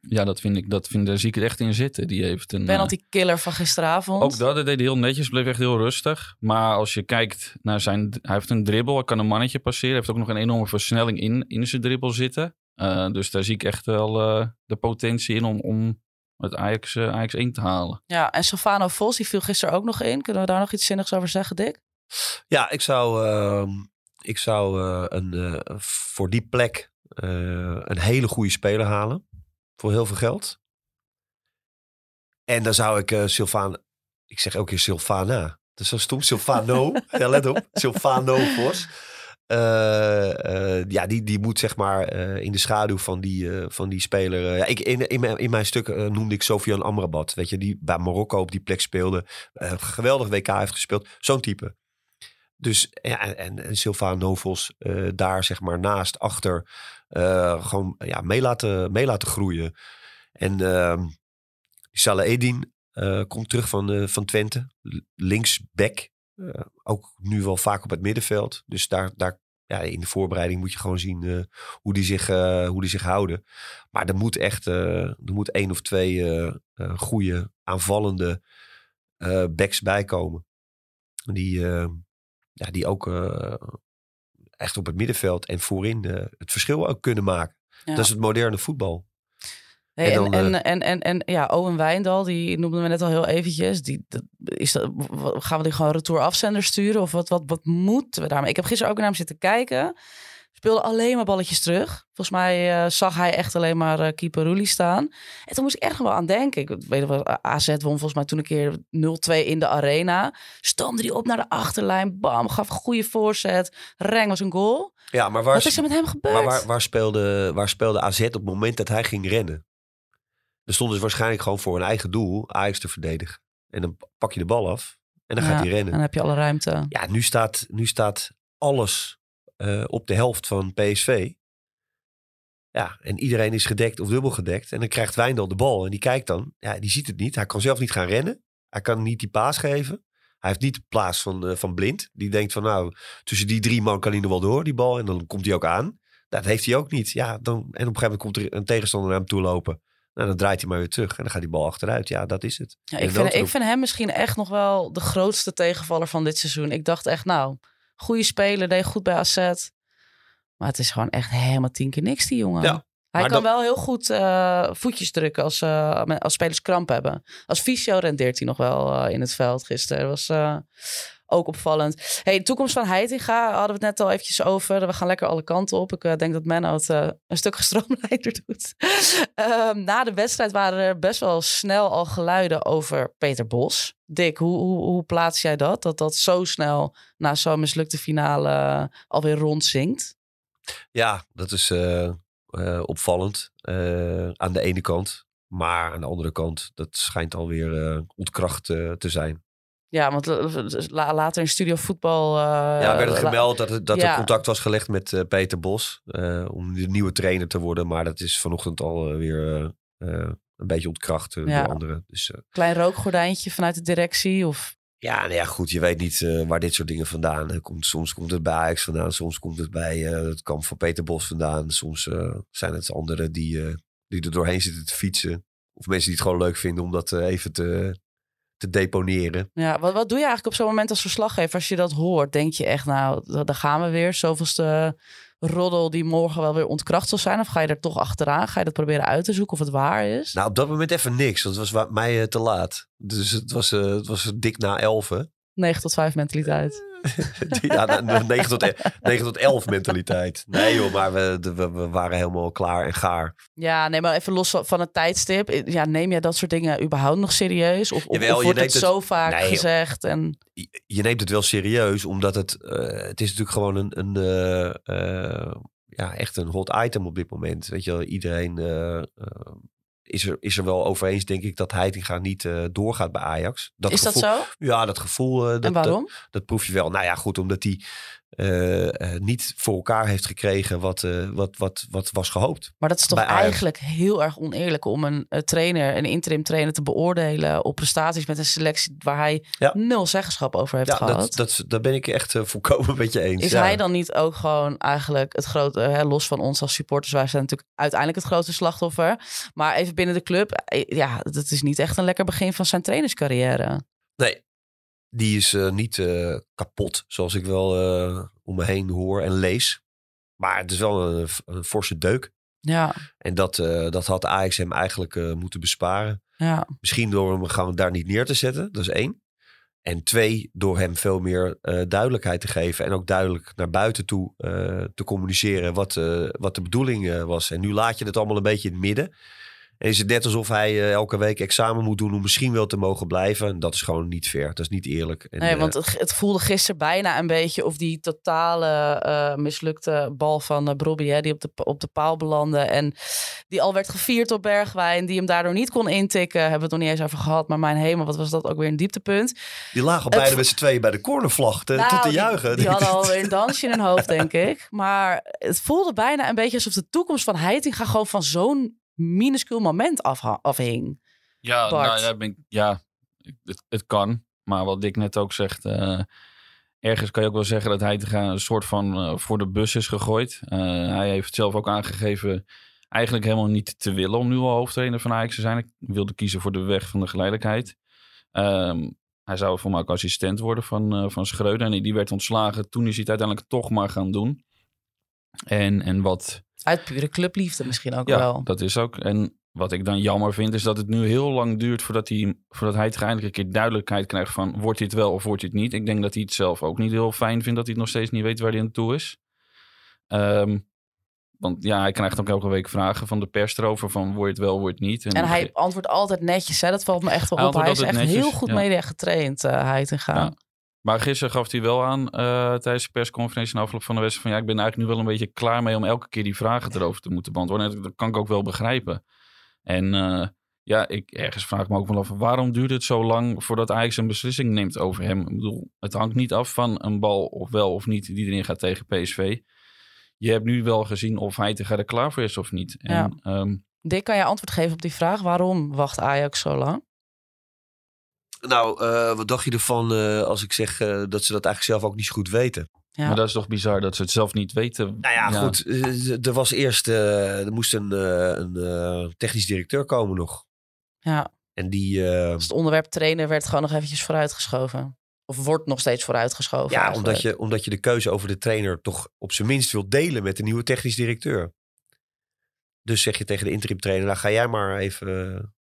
Ja, dat vind ik, dat vind, daar zie ik het echt in zitten. Die heeft een... Penalty killer van gisteravond. Ook dat, dat deed hij heel netjes, bleef echt heel rustig. Maar als je kijkt naar zijn... Hij heeft een dribbel, hij kan een mannetje passeren. Hij heeft ook nog een enorme versnelling in, in zijn dribbel zitten. Eh, dus daar zie ik echt wel eh, de potentie in om, om het Ajax, eh, Ajax 1 te halen. Ja, en Sylvano Vos, die viel gisteren ook nog in. Kunnen we daar nog iets zinnigs over zeggen, Dick? Ja, ik zou, ehm, ik zou eh, een, eh, voor die plek eh, een hele goede speler halen. Voor heel veel geld. En dan zou ik Sylvaan... Ik zeg elke keer Sylvana. Dat is zo stom. Sylvano. ja, let op. Sylvano Vos. Eh, ja, die, die moet zeg maar in de schaduw van die, van die speler. ja, ik, in, in, mijn, in mijn stuk noemde ik Sofian Amrabat. Weet je, die bij Marokko op die plek speelde. Geweldig WK heeft gespeeld. Zo'n type. Dus en, en, en Sylvaan Vos eh, daar zeg maar naast, achter, eh, gewoon ja, mee, laten, laten groeien. En ehm Salah Edin eh, komt terug van, van Twente, linksback. Ook nu wel vaak op het middenveld. Dus daar, daar ja, in de voorbereiding moet je gewoon zien hoe, die zich, hoe die zich houden. Maar er moet echt er moet één of twee goede aanvallende backs bij komen. Die, eh, ja, die ook eh, echt op het middenveld en voorin eh, het verschil ook kunnen maken. Ja. Dat is het moderne voetbal. Hey, En en, dan, en, en, en, en, ja, Owen Wijndal, die noemden we net al heel eventjes. Die, dat, is dat, gaan we die gewoon retour afzender sturen? Of wat, wat, wat moeten we daarmee? Ik heb gisteren ook naar hem zitten kijken. Speelde alleen maar balletjes terug. Volgens mij eh, zag hij echt alleen maar eh keeper Roelie staan. En toen moest ik echt wel aan denken. Ik weet nog wel, AZ won volgens mij toen een keer 0-2 in de arena. Stoomde die op naar de achterlijn. Bam, gaf een goede voorzet. Reng was een goal. Ja, maar waar, Wat is er met hem gebeurd? maar waar, waar, speelde, waar speelde AZ op het moment dat hij ging rennen? Dan stonden ze waarschijnlijk gewoon voor een eigen doel Ajax te verdedigen. En dan pak je de bal af en dan Ja, gaat hij rennen. Dan heb je alle ruimte. Ja, nu staat, nu staat alles eh, op de helft van PSV. Ja, en iedereen is gedekt of dubbel gedekt. En dan krijgt Wijndal de bal en die kijkt dan. Ja, die ziet het niet. Hij kan zelf niet gaan rennen. Hij kan niet die paas geven. Hij heeft niet de plaats van, eh, van Blind. Die denkt van nou, tussen die drie man kan hij nog wel door, die bal. En dan komt hij ook aan. Dat heeft hij ook niet. Ja, dan, en op een gegeven moment komt er een tegenstander naar hem toe lopen. Nou, dan draait hij maar weer terug. En dan gaat die bal achteruit. Ja, dat is het. Ja, En ik, vind, ik vind hem misschien echt nog wel de grootste tegenvaller van dit seizoen. Ik dacht echt, nou, goede speler, deed goed bij AZ. Maar het is gewoon echt helemaal tien keer niks, die jongen. Ja, Hij kan wel heel goed eh, voetjes drukken als, eh, als spelers kramp hebben. Als fysio rendeert hij nog wel eh, in het veld gisteren. Dat was ook opvallend. Hey, de toekomst van Heitinga hadden we het net al eventjes over. We gaan lekker alle kanten op. Ik eh, denk dat Menno het eh, een stuk gestroomlijnder doet. Ehm, na de wedstrijd waren er best wel snel al geluiden over Peter Bos. Dick, hoe, hoe, hoe plaats jij dat? Dat dat zo snel na zo'n mislukte finale eh, alweer rondzinkt? Ja, dat is opvallend aan de ene kant. Maar aan de andere kant, dat schijnt alweer ontkracht te zijn. Ja, want eh, la- later in Studio Voetbal... eh, ja, werd het gemeld dat, het- dat ja. er contact was gelegd met eh, Peter Bos. eh, om de nieuwe trainer te worden. Maar dat is vanochtend al eh, weer eh, eh, een beetje ontkracht eh, Ja. door anderen. Dus eh, Klein rookgordijntje vanuit de directie? Of... ja, nou ja, goed. Je weet niet eh, waar dit soort dingen vandaan eh, komt. Soms komt het bij Ajax vandaan. Soms komt het bij eh, het kamp van Peter Bos vandaan. Soms eh, zijn het anderen die, eh, die er doorheen zitten te fietsen. Of mensen die het gewoon leuk vinden om dat eh, even te, te deponeren. Ja, wat, wat doe je eigenlijk op zo'n moment als verslaggever? Als je dat hoort, denk je echt, nou, da- daar gaan we weer. Zoveelste roddel die morgen wel weer ontkracht zal zijn. Of ga je er toch achteraan? Ga je dat proberen uit te zoeken of het waar is? Nou, op dat moment even niks. Want het was wa- mij eh, te laat. Dus het was, eh, het was dik na elfen. 9 tot 5 mentaliteit. Ja, na- 9 tot, 9 tot 11 mentaliteit. Nee joh, maar we, we, we waren helemaal klaar en gaar. Ja, nee, maar even los van- het tijdstip. Ja, neem jij dat soort dingen überhaupt nog serieus? Of, of, Jawel, of je wordt het zo vaak Nee, gezegd? En... je, je neemt het wel serieus, omdat het, eh, het is natuurlijk gewoon een, een eh, eh, ja, echt een hot item op dit moment. Weet je wel, iedereen is, er, is er wel over eens, denk ik, dat Heitinga niet eh, doorgaat bij Ajax. is gevoel, dat zo? Ja, dat gevoel, eh, dat, en waarom? Dat, dat proef je wel. Nou ja, goed, omdat hij eh, eh, niet voor elkaar heeft gekregen wat, eh, wat, wat, wat was gehoopt. Maar dat is toch eigenlijk heel erg oneerlijk om een trainer, een interim trainer te beoordelen op prestaties met een selectie waar hij Ja. nul zeggenschap over heeft Ja, gehad. dat, dat, daar ben ik echt volkomen met je eens. Is ja. hij dan niet ook gewoon eigenlijk het grote, hè, los van ons als supporters, wij zijn natuurlijk uiteindelijk het grootste slachtoffer. Maar even binnen de club, ja, dat is niet echt een lekker begin van zijn trainerscarrière. Nee, die is eh, niet eh, kapot, zoals ik wel eh, om me heen hoor en lees. Maar het is wel een, een forse deuk. Ja, En dat, dat had Ajax hem eigenlijk moeten besparen. ja, Misschien door hem gewoon daar niet neer te zetten. Dat is één. En twee, door hem veel meer duidelijkheid te geven. En ook duidelijk naar buiten toe te communiceren wat, wat de bedoeling was. En nu laat je het allemaal een beetje in het midden. En is het net alsof hij eh, elke week examen moet doen om misschien wel te mogen blijven. En dat is gewoon niet fair. Dat is niet eerlijk. En, nee, eh, want het, het voelde gisteren bijna een beetje of die totale eh, mislukte bal van Brobby, hè, die op de, op de paal belandde. En die al werd gevierd op Bergwijn, die hem daardoor niet kon intikken. Hebben we het nog niet eens over gehad. Maar mijn hemel, wat was dat ook weer een dieptepunt. die lagen al beide met z'n tweeën bij de cornervlag te, Nou, te, die- juichen. Die, hadden alweer een dansje in hun hoofd, denk ik. Maar het voelde bijna een beetje alsof de toekomst van Heitinga gewoon van zo'n minuscuul moment afhing. Ja, Bart. nou, ja, ben ik, ja het, het kan. Maar wat Dick net ook zegt, eh, ergens kan je ook wel zeggen dat hij een soort van eh, voor de bus is gegooid. Eh, hij heeft zelf ook aangegeven eigenlijk helemaal niet te willen om nu al hoofdtrainer van Ajax te zijn. Hij wilde kiezen voor de weg van de geleidelijkheid. Ehm, hij zou voor mij ook assistent worden van, van Schreuder. En die werd ontslagen. Toen is hij het uiteindelijk toch maar gaan doen. En, en wat Uit pure clubliefde misschien ook ja, wel. dat is ook. En wat ik dan jammer vind, is dat het nu heel lang duurt voordat hij, voordat hij het eindelijk een keer duidelijkheid krijgt van wordt hij het wel of wordt hij het niet. Ik denk dat hij het zelf ook niet heel fijn vindt dat hij het nog steeds niet weet waar hij aan toe is. Ehm, want ja, hij krijgt ook elke week vragen van de pers erover van word je het wel, word je het niet. En hij antwoordt altijd netjes. Hè? Dat valt me echt wel Hij op. Hij is echt heel goed ja. media getraind, uh, Heitinga. Ja. Maar gisteren gaf hij wel aan eh, tijdens de persconferentie na afloop van de wedstrijd van ja, ik ben eigenlijk nu wel een beetje klaar mee om elke keer die vragen erover te moeten beantwoorden. En dat, kan ik ook wel begrijpen. En eh, ja, ik ergens vraag ik me ook wel af, waarom duurt het zo lang voordat Ajax een beslissing neemt over hem? Ik bedoel, het hangt niet af van een bal of wel of niet die erin gaat tegen PSV. Je hebt nu wel gezien of hij er klaar voor is of niet. En, Ja. ehm, Dick, kan je antwoord geven op die vraag? Waarom wacht Ajax zo lang? Nou, eh, wat dacht je ervan eh, als ik zeg eh, dat ze dat eigenlijk zelf ook niet zo goed weten? Ja. Maar dat is toch bizar dat ze het zelf niet weten. Nou ja, goed. Er was eerst, eh, er moest een, eh, een technisch directeur komen nog. ja. En die, Dus het onderwerp trainer werd gewoon nog eventjes vooruitgeschoven. Of wordt nog steeds vooruitgeschoven. ja, eigenlijk. omdat je, omdat je de keuze over de trainer toch op zijn minst wilt delen met de nieuwe technisch directeur. Dus zeg je tegen de interim trainer, nou ga jij maar even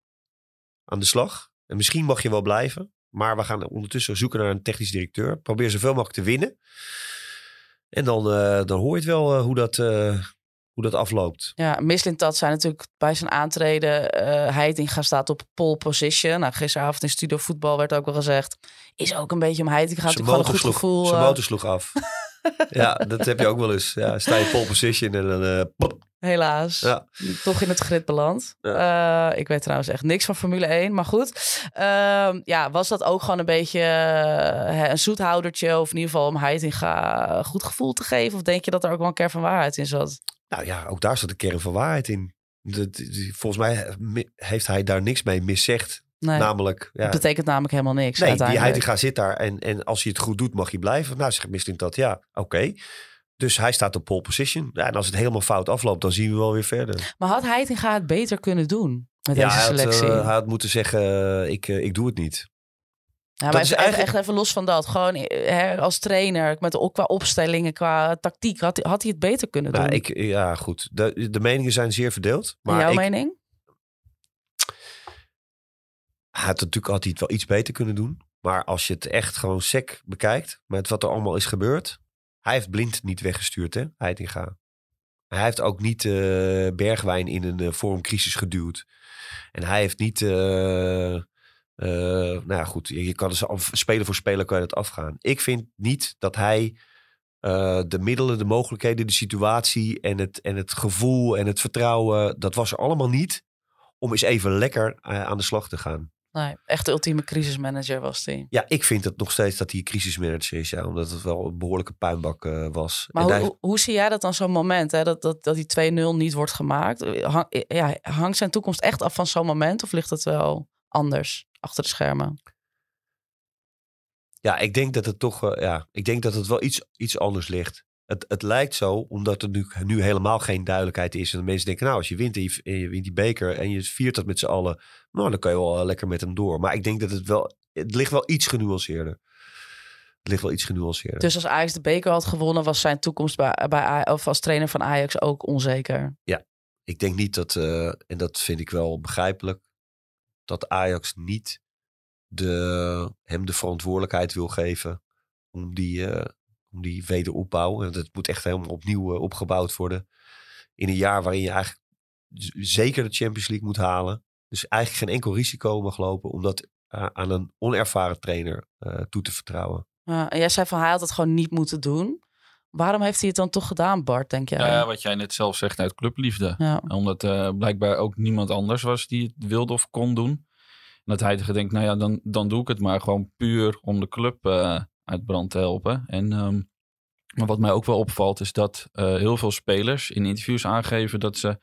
aan de slag. En misschien mag je wel blijven. Maar we gaan ondertussen zoeken naar een technisch directeur. Probeer zoveel mogelijk te winnen. En dan, eh, dan hoor je het wel eh, hoe, dat, eh, hoe dat afloopt. Ja, Mislintat zijn natuurlijk bij zijn aantreden. Heitinga staat op pole position. Nou, gisteravond in Studio Voetbal werd ook wel gezegd. Is ook een beetje om Heitinga. Natuurlijk gewoon een goed gevoel. zijn motor sloeg af. ja, dat heb je ook wel eens. Ja, sta je pole position en dan... eh. Helaas. Ja. Toch in het grid beland. Eh, ik weet trouwens echt niks van Formule 1. Maar goed. Ehm, ja, was dat ook gewoon een beetje eh, een zoethoudertje? Of in ieder geval om Heitinga een goed gevoel te geven? Of denk je dat er ook wel een kern van waarheid in zat? Nou ja, ook daar zat de kern van waarheid in. Volgens mij mi- heeft hij daar niks mee miszegd. Nee, Namelijk, ja, dat betekent namelijk helemaal niks nee, die. Heitinga zit daar en, en als hij het goed doet mag hij blijven. Nou, zegt Mislint dat, ja, oké. Dus hij staat op pole position. Ja, en als het helemaal fout afloopt, dan zien we wel weer verder. Maar had Heitinga het beter kunnen doen met ja, deze hij had, selectie? eh, hij had moeten zeggen, eh, ik, eh, ik doe het niet. ja, maar even, eigenlijk- echt even los van dat. Gewoon hè, als trainer, met, ook qua opstellingen, qua tactiek, had, had hij het beter kunnen Nou, doen. ik, ja, goed. De, de meningen zijn zeer verdeeld. Maar jouw ik, mening? Hij had natuurlijk het wel iets beter kunnen doen. Maar als je het echt gewoon sec bekijkt, met wat er allemaal is gebeurd. Hij heeft blind niet weggestuurd, hè, Heitinga. Hij heeft ook niet eh, Bergwijn in een eh, vormcrisis geduwd. En hij heeft niet... eh, nou ja, goed, je kan dus af- speler voor speler kan je dat afgaan. Ik vind niet dat hij de middelen, de mogelijkheden, de situatie en het, en het gevoel en het vertrouwen, dat was er allemaal niet om eens even lekker aan de slag te gaan. Nee, echt de ultieme crisismanager was hij. Ja, ik vind het nog steeds dat hij crisismanager is. Ja, omdat het wel een behoorlijke puinbak eh, was. Maar En hoe, hij- hoe, zie jij dat dan zo'n moment, hè? Dat, dat, dat die 2-0 niet wordt gemaakt? Hang, ja, hangt zijn toekomst echt af van zo'n moment? Of ligt het wel anders achter de schermen? Ja, ik denk dat het toch ja, ik denk dat het wel iets, iets anders ligt. Het, het lijkt zo, omdat er nu, nu helemaal geen duidelijkheid is. En de mensen denken, nou, als je wint en je, wint die beker en je viert dat met z'n allen, nou, dan kan je wel eh, lekker met hem door. Maar ik denk dat het wel, het ligt wel iets genuanceerder. Het ligt wel iets genuanceerder. Dus als Ajax de beker had gewonnen, was zijn toekomst bij, bij, of als trainer van Ajax ook onzeker. ik denk niet dat, eh, en dat vind ik wel begrijpelijk, dat Ajax niet de, hem de verantwoordelijkheid wil geven om die, eh, om die wederopbouw. En dat moet echt helemaal opnieuw eh, opgebouwd worden. In een jaar waarin je eigenlijk zeker de Champions League moet halen. Dus eigenlijk geen enkel risico mag lopen om dat a- aan een onervaren trainer eh, toe te vertrouwen. Ja, en jij zei van hij had het gewoon niet moeten doen. Waarom heeft hij het dan toch gedaan, Bart, denk jij? Ja, wat jij net zelf zegt uit clubliefde. Ja. Omdat eh, blijkbaar ook niemand anders was die het wilde of kon doen. En dat hij denkt, nou ja, dan, dan doe ik het maar gewoon puur om de club eh, uit brand te helpen. En, ehm, maar wat mij ook wel opvalt is dat eh, heel veel spelers in interviews aangeven dat ze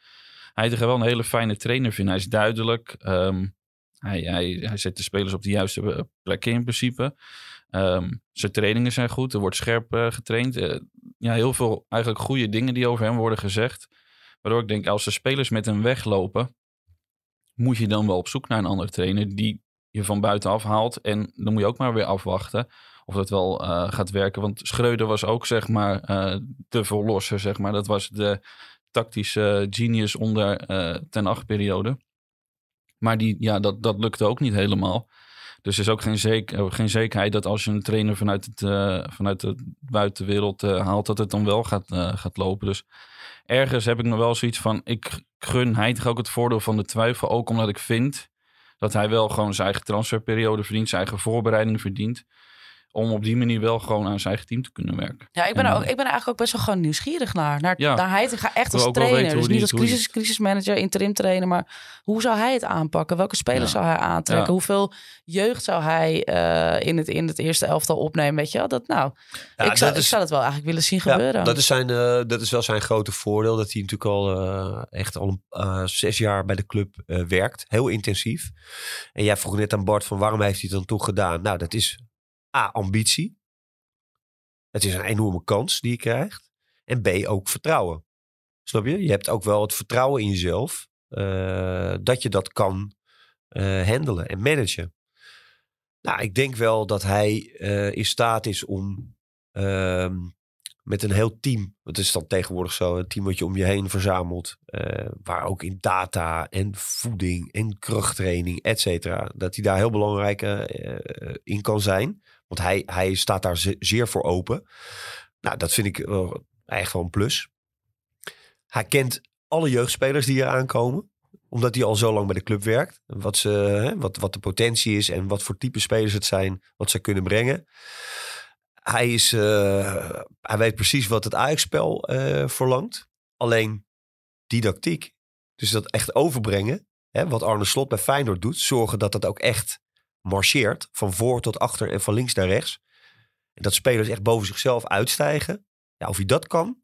Heidegger wel een hele fijne trainer vinden. Hij is duidelijk. ehm, hij, hij, hij zet de spelers op de juiste eh, plekken in principe. Ehm, zijn trainingen zijn goed. Er wordt scherp eh, getraind. Ja, heel veel eigenlijk goede dingen die over hem worden gezegd. Waardoor ik denk, als de spelers met hem weglopen, moet je dan wel op zoek naar een andere trainer die je van buitenaf haalt. En dan moet je ook maar weer afwachten of dat wel eh, gaat werken. Want Schreuder was ook, zeg maar, eh, de verlosser, zeg maar. Dat was de tactische genius onder eh ten acht periode. Maar die, ja, dat, dat lukte ook niet helemaal. Dus er is ook geen, zeker, geen zekerheid dat als je een trainer vanuit, het, vanuit de buitenwereld haalt, dat het dan wel gaat, gaat lopen. Dus ergens heb ik nog wel zoiets van, ik gun Heiting ook het voordeel van de twijfel. Ook omdat ik vind dat hij wel gewoon zijn eigen transferperiode verdient, zijn eigen voorbereiding verdient. Om op die manier wel gewoon aan zijn eigen team te kunnen werken. Ja, ik ben, er En, ook, ik ben er eigenlijk ook best wel gewoon nieuwsgierig naar. Naar, Ja. naar hij ga echt als trainer. dus niet als crisis, crisismanager, interim trainer. Maar hoe zou hij het aanpakken? Welke spelers Ja. zou hij aantrekken? Ja. Hoeveel jeugd zou hij eh, in, het, in het eerste elftal opnemen? Weet je wel? Dat, nou, Ja, ik, zou, dat ik is- zou dat wel eigenlijk willen zien Ja, gebeuren. dat, is zijn, eh, dat is wel zijn grote voordeel. Dat hij natuurlijk al eh, echt al een, eh, zes jaar bij de club eh, werkt. Heel intensief. En jij vroeg net aan Bart van waarom heeft hij het dan toch gedaan? Nou, dat is A, ambitie. Het is een enorme kans die je krijgt. En B, ook vertrouwen. Snap je? Je hebt ook wel het vertrouwen in jezelf. eh, dat je dat kan eh, handelen en managen. Nou, ik denk wel dat hij eh, in staat is om ehm, met een heel team. Het is dan tegenwoordig zo, een team wat je om je heen verzamelt. waar ook in data en voeding en krachttraining, et cetera. Dat hij daar heel belangrijk in kan zijn. Want hij, hij staat daar ze- zeer voor open. Nou, dat vind ik wel echt wel een plus. Hij kent alle jeugdspelers die hier aankomen omdat hij al zo lang bij de club werkt. Wat, ze, hè, wat, wat de potentie is en wat voor type spelers het zijn. Wat ze kunnen brengen. Hij, is, eh, hij weet precies wat het Ajax-spel eh, verlangt. Alleen didactiek. Dus dat echt overbrengen. Hè, wat Arne Slot bij Feyenoord doet. Zorgen dat dat ook echt marcheert. Van voor tot achter en van links naar rechts. En dat spelers echt boven zichzelf uitstijgen. Ja, of hij dat kan.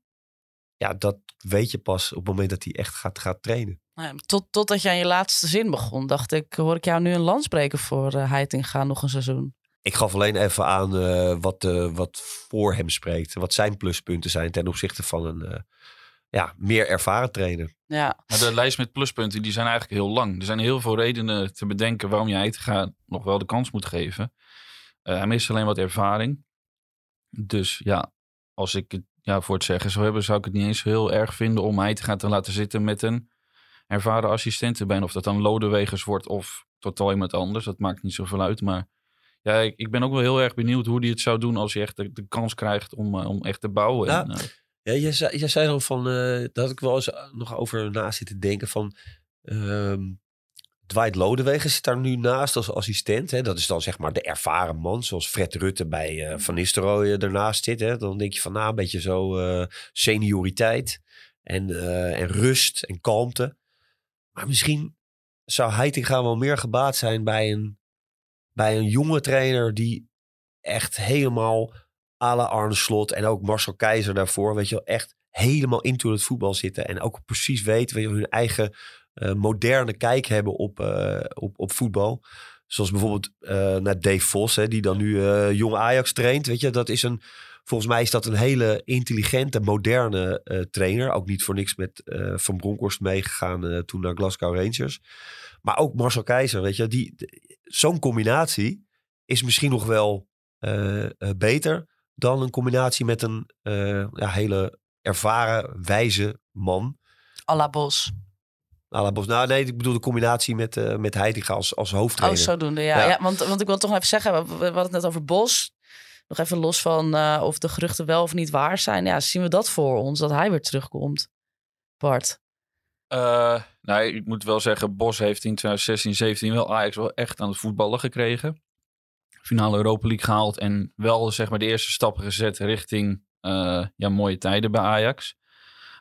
Ja, dat weet je pas op het moment dat hij echt gaat, gaat trainen. Nou ja, tot, totdat je aan je laatste zin begon, dacht ik, hoor ik jou nu een land spreken voor uh, Heitinga nog een seizoen. Ik gaf alleen even aan uh, wat, uh, wat voor hem spreekt. Wat zijn pluspunten zijn ten opzichte van een ja, meer ervaren trainer. Ja. Maar de lijst met pluspunten die zijn eigenlijk heel lang. Er zijn heel veel redenen te bedenken waarom je Heitinga nog wel de kans moet geven. Uh, hij mist alleen wat ervaring. Dus ja, als ik het ja, voor het zeggen zou hebben, zou ik het niet eens heel erg vinden om Heitinga te laten zitten met een ervaren assistent erbij. Of dat dan Lodewegers wordt of totaal iemand anders. Dat maakt niet zoveel uit. Maar ja, ik, ik ben ook wel heel erg benieuwd hoe hij het zou doen als hij echt de, de kans krijgt om, uh, om echt te bouwen. Ja, en, uh, ja jij, zei, dan van, daar had ik wel eens nog over na zitten denken van... Uh, Dwight Lodewegen zit daar nu naast als assistent. Hè? Dat is dan zeg maar de ervaren man, zoals Fred Rutte bij uh, Van Nistelrooy ernaast zit. Hè? Dan denk je van, nou, een beetje zo senioriteit en, en rust en kalmte. Maar misschien zou Heitinga wel meer gebaat zijn bij een bij een jonge trainer die echt helemaal à la Arne Slot en ook Marcel Keizer daarvoor, weet je wel, echt helemaal into het voetbal zitten en ook precies weten, weet je, hun eigen eh, moderne kijk hebben op, eh, op, op voetbal. Zoals bijvoorbeeld eh, naar Dave Vos, hè, die dan nu jong Ajax traint. Weet je, dat is een, volgens mij is dat een hele intelligente, moderne trainer. Ook niet voor niks met Van Bronckhorst meegegaan toen naar Glasgow Rangers. Maar ook Marcel Keizer, weet je, die, zo'n combinatie is misschien nog wel beter dan een combinatie met een eh, ja, hele ervaren, wijze man. à la Bos. À la Bos. Nou, nee, ik bedoel de combinatie met, eh met Heitinga als, als Oh, hoofdtrainer. zodoende, ja. Ja. ja. want, want ik wil toch nog even zeggen, we, we hadden het net over Bos. Nog even los van eh, of de geruchten wel of niet waar zijn. Ja, zien we dat voor ons, dat hij weer terugkomt. Bart. Eh, nou, ik moet wel zeggen, Bos heeft in 2016, 17 wel Ajax wel echt aan het voetballen gekregen. Finale Europa League gehaald en wel zeg maar de eerste stappen gezet richting eh, ja, mooie tijden bij Ajax.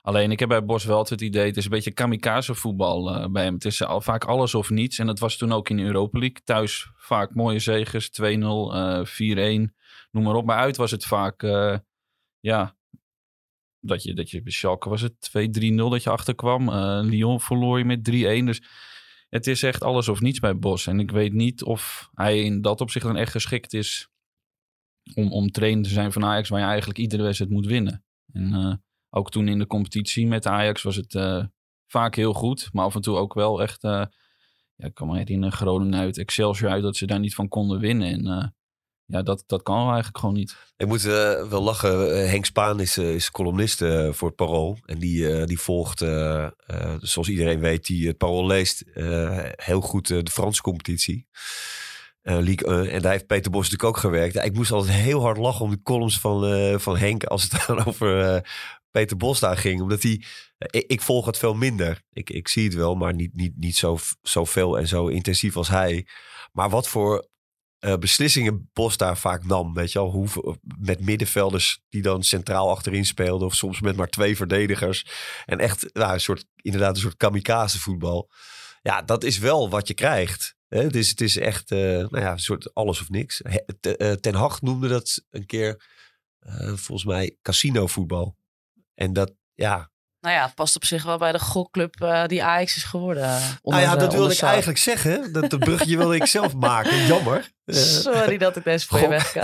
Alleen ik heb bij Bos wel het idee, het is een beetje kamikaze voetbal eh, bij hem. Het is al, vaak alles of niets en dat was toen ook in Europa League. Thuis vaak mooie zegens, 2-0, eh 4-1, noem maar op. Maar uit was het vaak, eh, ja, dat je, dat je bij Schalke was het 2-3-0 dat je achterkwam. Eh Lyon verloor je met 3-1. Dus het is echt alles of niets bij Bos. En ik weet niet of hij in dat opzicht dan echt geschikt is om, om trainer te zijn van Ajax, waar je eigenlijk iedere wedstrijd moet winnen. En eh, ook toen in de competitie met Ajax was het eh, vaak heel goed, maar af en toe ook wel echt. eh, ja, ik kan me herinneren, Groningen uit, Excelsior uit, dat ze daar niet van konden winnen. En ja, dat, dat kan eigenlijk gewoon niet. Ik moet eh, wel lachen. Eh, Henk Spaan is, eh, is columnist voor het Parool. En die, die volgt, eh, zoals iedereen weet, die het Parool leest, heel goed de Franse competitie. Ligue 1. En daar heeft Peter Bos natuurlijk ook gewerkt. Ik moest altijd heel hard lachen om de columns van, van Henk als het dan over Peter Bos daar ging. Omdat hij, ik, ik volg het veel minder. Ik, ik zie het wel, maar niet, niet, niet zo, zo veel en zo intensief als hij. Maar wat voor eh, beslissingen Bos daar vaak nam. Weet je al, hoe, met middenvelders die dan centraal achterin speelden. Of soms met maar twee verdedigers. En echt nou, een soort, inderdaad een soort kamikaze voetbal. Ja, dat is wel wat je krijgt. Hè? Het, is, het is echt eh, nou ja, een soort alles of niks. Eh, Ten Hag noemde dat een keer volgens mij casino voetbal. En dat, ja, Nou ja, het past op zich wel bij de gokclub eh, die Ajax is geworden. eh, nou onder ja, de- dat wilde ik eigenlijk zeggen. Dat, dat bruggetje wilde ik zelf maken. Jammer. Sorry dat ik deze voor je weg.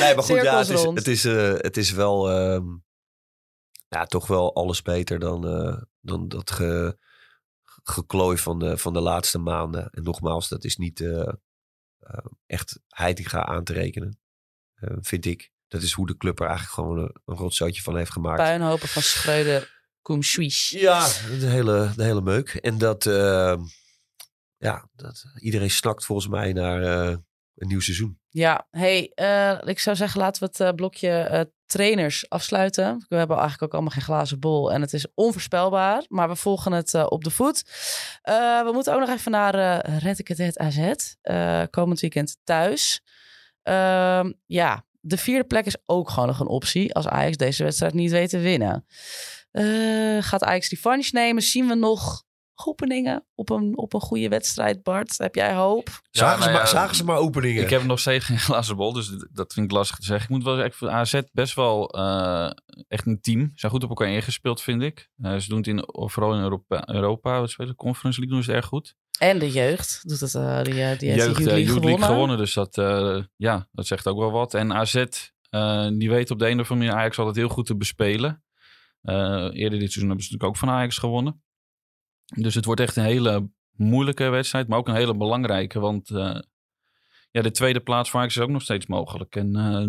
Nee, maar goed, ja, het is, rond. het is, eh, het is wel ehm, ja, toch wel alles beter dan, dan dat ge, geklooi van de, van de laatste maanden. En nogmaals, dat is niet echt Heitinga aan te rekenen, vind ik. Dat is hoe de club er eigenlijk gewoon een, een rotzootje van heeft gemaakt. Puinhopen van Schreuder, Koem Swish. Ja, de hele, de hele meuk. En dat, ehm, ja, dat, iedereen snakt volgens mij naar eh, een nieuw seizoen. Ja, hey, eh, ik zou zeggen laten we het eh, blokje trainers afsluiten. We hebben eigenlijk ook allemaal geen glazen bol en het is onvoorspelbaar, maar we volgen het op de voet. We moeten ook nog even naar uh, Red AZ, eh, komend weekend thuis. Ehm, ja, de vierde plek is ook gewoon nog een optie als Ajax deze wedstrijd niet weet te winnen. Eh, gaat Ajax die nemen? Zien we nog openingen op een, op een goede wedstrijd, Bart? Heb jij hoop? Zagen, nou ze, maar, ja, zagen ze maar openingen. Ik heb nog steeds geen glazen bol, dus dat vind ik lastig te zeggen. Ik moet wel zeggen, ik vind AZ best wel eh, echt een team. Ze zijn goed op elkaar ingespeeld, vind ik. Eh, ze doen het in, vooral in Europa, Europa wat spelen, de Conference League doen ze het erg goed. En de jeugd doet het. eh, die, die heeft Jeugd, League gewonnen. gewonnen, dus dat, eh, ja, dat zegt ook wel wat. En AZ, eh, die weet op de een of andere manier Ajax altijd heel goed te bespelen. Eh, eerder dit seizoen hebben ze natuurlijk ook van Ajax gewonnen. Dus het wordt echt een hele moeilijke wedstrijd, maar ook een hele belangrijke. Want eh, ja, de tweede plaats voor Ajax is ook nog steeds mogelijk. En eh,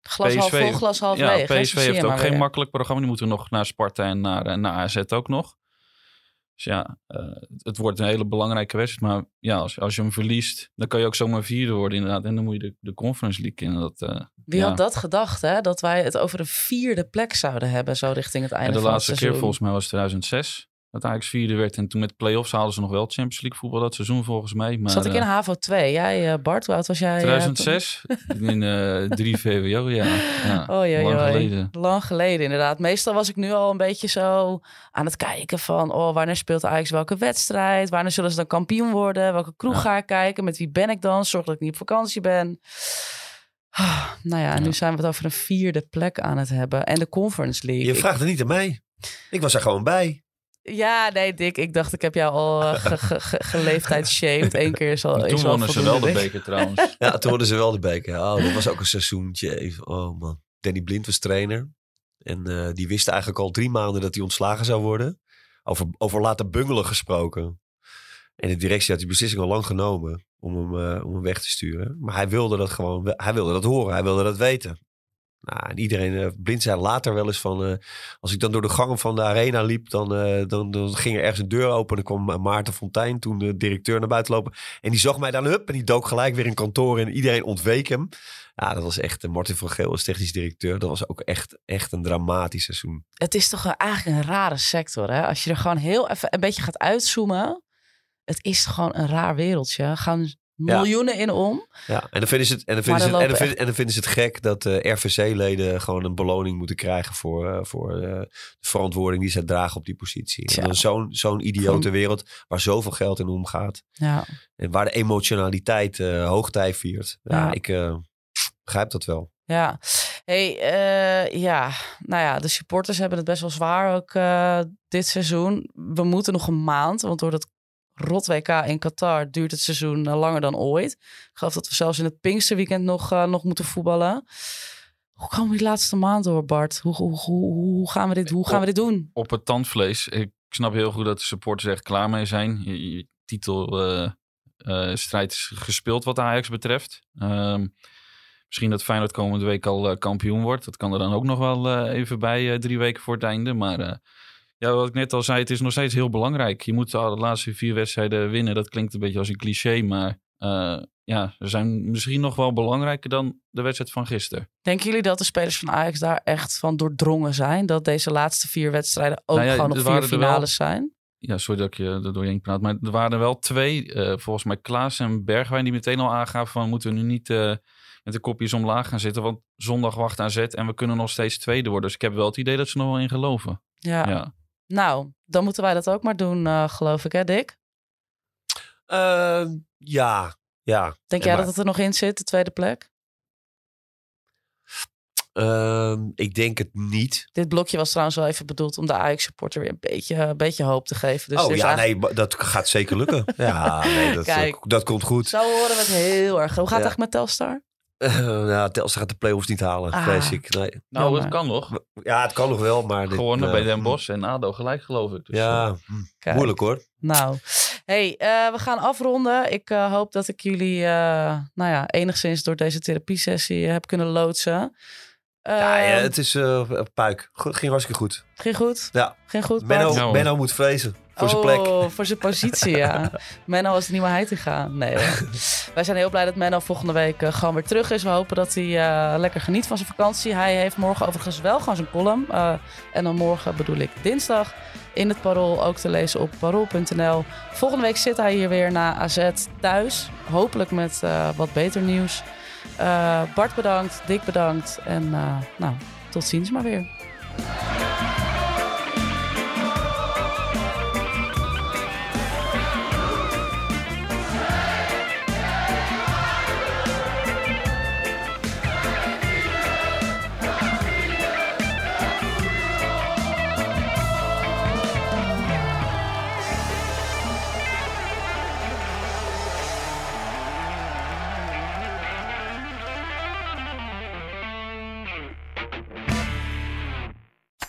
Glas half PSV vol, glas half ja, leeg. PSV heeft ook geen weer. makkelijk programma. Die moeten nog naar Sparta en naar, eh, naar AZ ook nog. Dus ja, het wordt een hele belangrijke wedstrijd. Maar ja, als, als je hem verliest, dan kan je ook zomaar vierde worden inderdaad. En dan moet je de, de Conference League in. Dat, Wie ja. had dat gedacht, hè? Dat wij het over een vierde plek zouden hebben, zo richting het einde de van laatste het keer seizoen. volgens mij was 2006. Dat Ajax vierde werd. En toen met play-offs haalden ze nog wel Champions League voetbal dat seizoen volgens mij. Maar, Zat ik in eh, HAVO 2. Jij, eh, Bart, hoe oud was jij? eh, 2006 in eh 3 VWO, ja. ja Oh, jee, lang jee. geleden. Lang geleden, inderdaad. Meestal was ik nu al een beetje zo aan het kijken van... oh, wanneer speelt Ajax welke wedstrijd? Wanneer zullen ze dan kampioen worden? Welke kroeg Ja. ga ik kijken? Met wie ben ik dan? Zorg dat ik niet op vakantie ben. Ah, nou ja, en nu zijn we het over een vierde plek aan het hebben. En de Conference League. Je Ik- vraagt het niet aan mij. Ik was er gewoon bij. Ja, nee, Dick. Ik dacht, ik heb jou al uh, ge, ge, ge, geleeftijd-shamed. Eén keer is al, Toen is al wonnen ze wel de beker trouwens. Ja, toen hadden ze wel de beker. Oh, dat was ook een seizoentje. Even. Oh man. Danny Blind was trainer. En eh, die wist eigenlijk al drie maanden dat hij ontslagen zou worden. Over, over laten bungelen gesproken. En de directie had die beslissing al lang genomen om hem, eh, om hem weg te sturen. Maar hij wilde dat gewoon, hij wilde dat horen, hij wilde dat weten. Nou, en iedereen, eh, Blind zei later wel eens van, eh, als ik dan door de gangen van de arena liep, dan, eh, dan, ging er ergens een deur open. En dan kwam Maarten Fontijn, toen de directeur, naar buiten lopen. En die zag mij dan, hup, en die dook gelijk weer in kantoor en iedereen ontweek hem. Ja, dat was echt, Martin van Geel als technisch directeur, dat was ook echt, echt een dramatisch seizoen. Het is toch eigenlijk een rare sector, hè? Als je er gewoon heel even een beetje gaat uitzoomen. Het is gewoon een raar wereldje. Er gaan miljoenen in om. Ja, en dan vinden ze het, en dan vinden ze het, en dan vinden, en dan vinden ze het gek dat eh RVC-leden gewoon een beloning moeten krijgen voor, eh, voor eh, de verantwoording die zij dragen op die positie. Dan zo'n zo'n idiote wereld waar zoveel geld in omgaat. Ja. En waar de emotionaliteit hoogtij viert. Ja, Ja. ik begrijp dat wel. Ja, hey, ja, nou ja, de supporters hebben het best wel zwaar ook dit seizoen. We moeten nog een maand, want door dat rot WK in Qatar duurt het seizoen eh, langer dan ooit. Ik geloof dat we zelfs in het Pinksterweekend nog, eh, nog moeten voetballen. Hoe komen we die laatste maand door, Bart? Hoe, hoe, hoe, gaan, we dit, hoe gaan we dit doen? Op het tandvlees. Ik snap heel goed dat de supporters echt klaar mee zijn. Je, je titelstrijd is gespeeld wat Ajax betreft. Ehm, misschien dat Feyenoord komende week al eh, kampioen wordt. Dat kan er dan ook nog wel eh, even bij, eh, drie weken voor het einde. Maar eh, ja, wat ik net al zei, het is nog steeds heel belangrijk. Je moet de laatste vier wedstrijden winnen. Dat klinkt een beetje als een cliché, maar eh, ja, ze zijn misschien nog wel belangrijker dan de wedstrijd van gisteren. Denken jullie dat de spelers van Ajax daar echt van doordrongen zijn? Dat deze laatste vier wedstrijden ook Nou ja, gewoon nog er vier er wel- finales zijn? Ja, sorry dat ik je er doorheen praat. Maar er waren er wel twee, eh, volgens mij Klaas en Bergwijn, die meteen al aangaven van moeten we nu niet eh, met de kopjes omlaag gaan zitten. Want zondag wacht AZ en we kunnen nog steeds tweede worden. Dus ik heb wel het idee dat ze nog wel in geloven. Ja. Ja. Nou, dan moeten wij dat ook maar doen, eh, geloof ik, hè Dick? Eh, ja, ja. Denk En jij maar- dat het er nog in zit, de tweede plek? Ehm, ik denk het niet. Dit blokje was trouwens wel even bedoeld om de Ajax-supporter weer een beetje, een beetje hoop te geven. Dus oh ja, eigenlijk- nee, dat gaat zeker lukken. ja, nee, dat, Kijk. dat komt goed. Zo horen we het heel erg. Hoe gaat het Ja. echt met Telstar? Eh, nou, Telstar gaat de play-offs niet halen, Ah. vrees ik. Nee. Nou, het kan nog. Ja, het kan nog wel, maar... Gewonnen eh, bij Den Bosch en ADO gelijk geloof ik. Dus, eh, Ja, hm, Kijk. moeilijk hoor. Nou, hey, eh, we gaan afronden. Ik eh, hoop dat ik jullie eh, nou ja, enigszins door deze therapiesessie heb kunnen loodsen. ja, ja, Eh, het is eh puik. Ging hartstikke goed. Ging goed? Ja, Ging goed, hoor. Menno moet vrezen voor zijn plek. Oh, voor zijn positie, ja. Menno was er niet meer te gaan. Nee hoor. Wij zijn heel blij dat Menno volgende week eh, gewoon weer terug is. We hopen dat hij eh, lekker geniet van zijn vakantie. Hij heeft morgen overigens wel gewoon zijn column. Eh, en dan morgen bedoel ik dinsdag in het Parool. Ook te lezen op parool.nl. Volgende week zit hij hier weer na AZ thuis. Hopelijk met wat beter nieuws. Bart bedankt, Dick bedankt. En nou, tot ziens maar weer.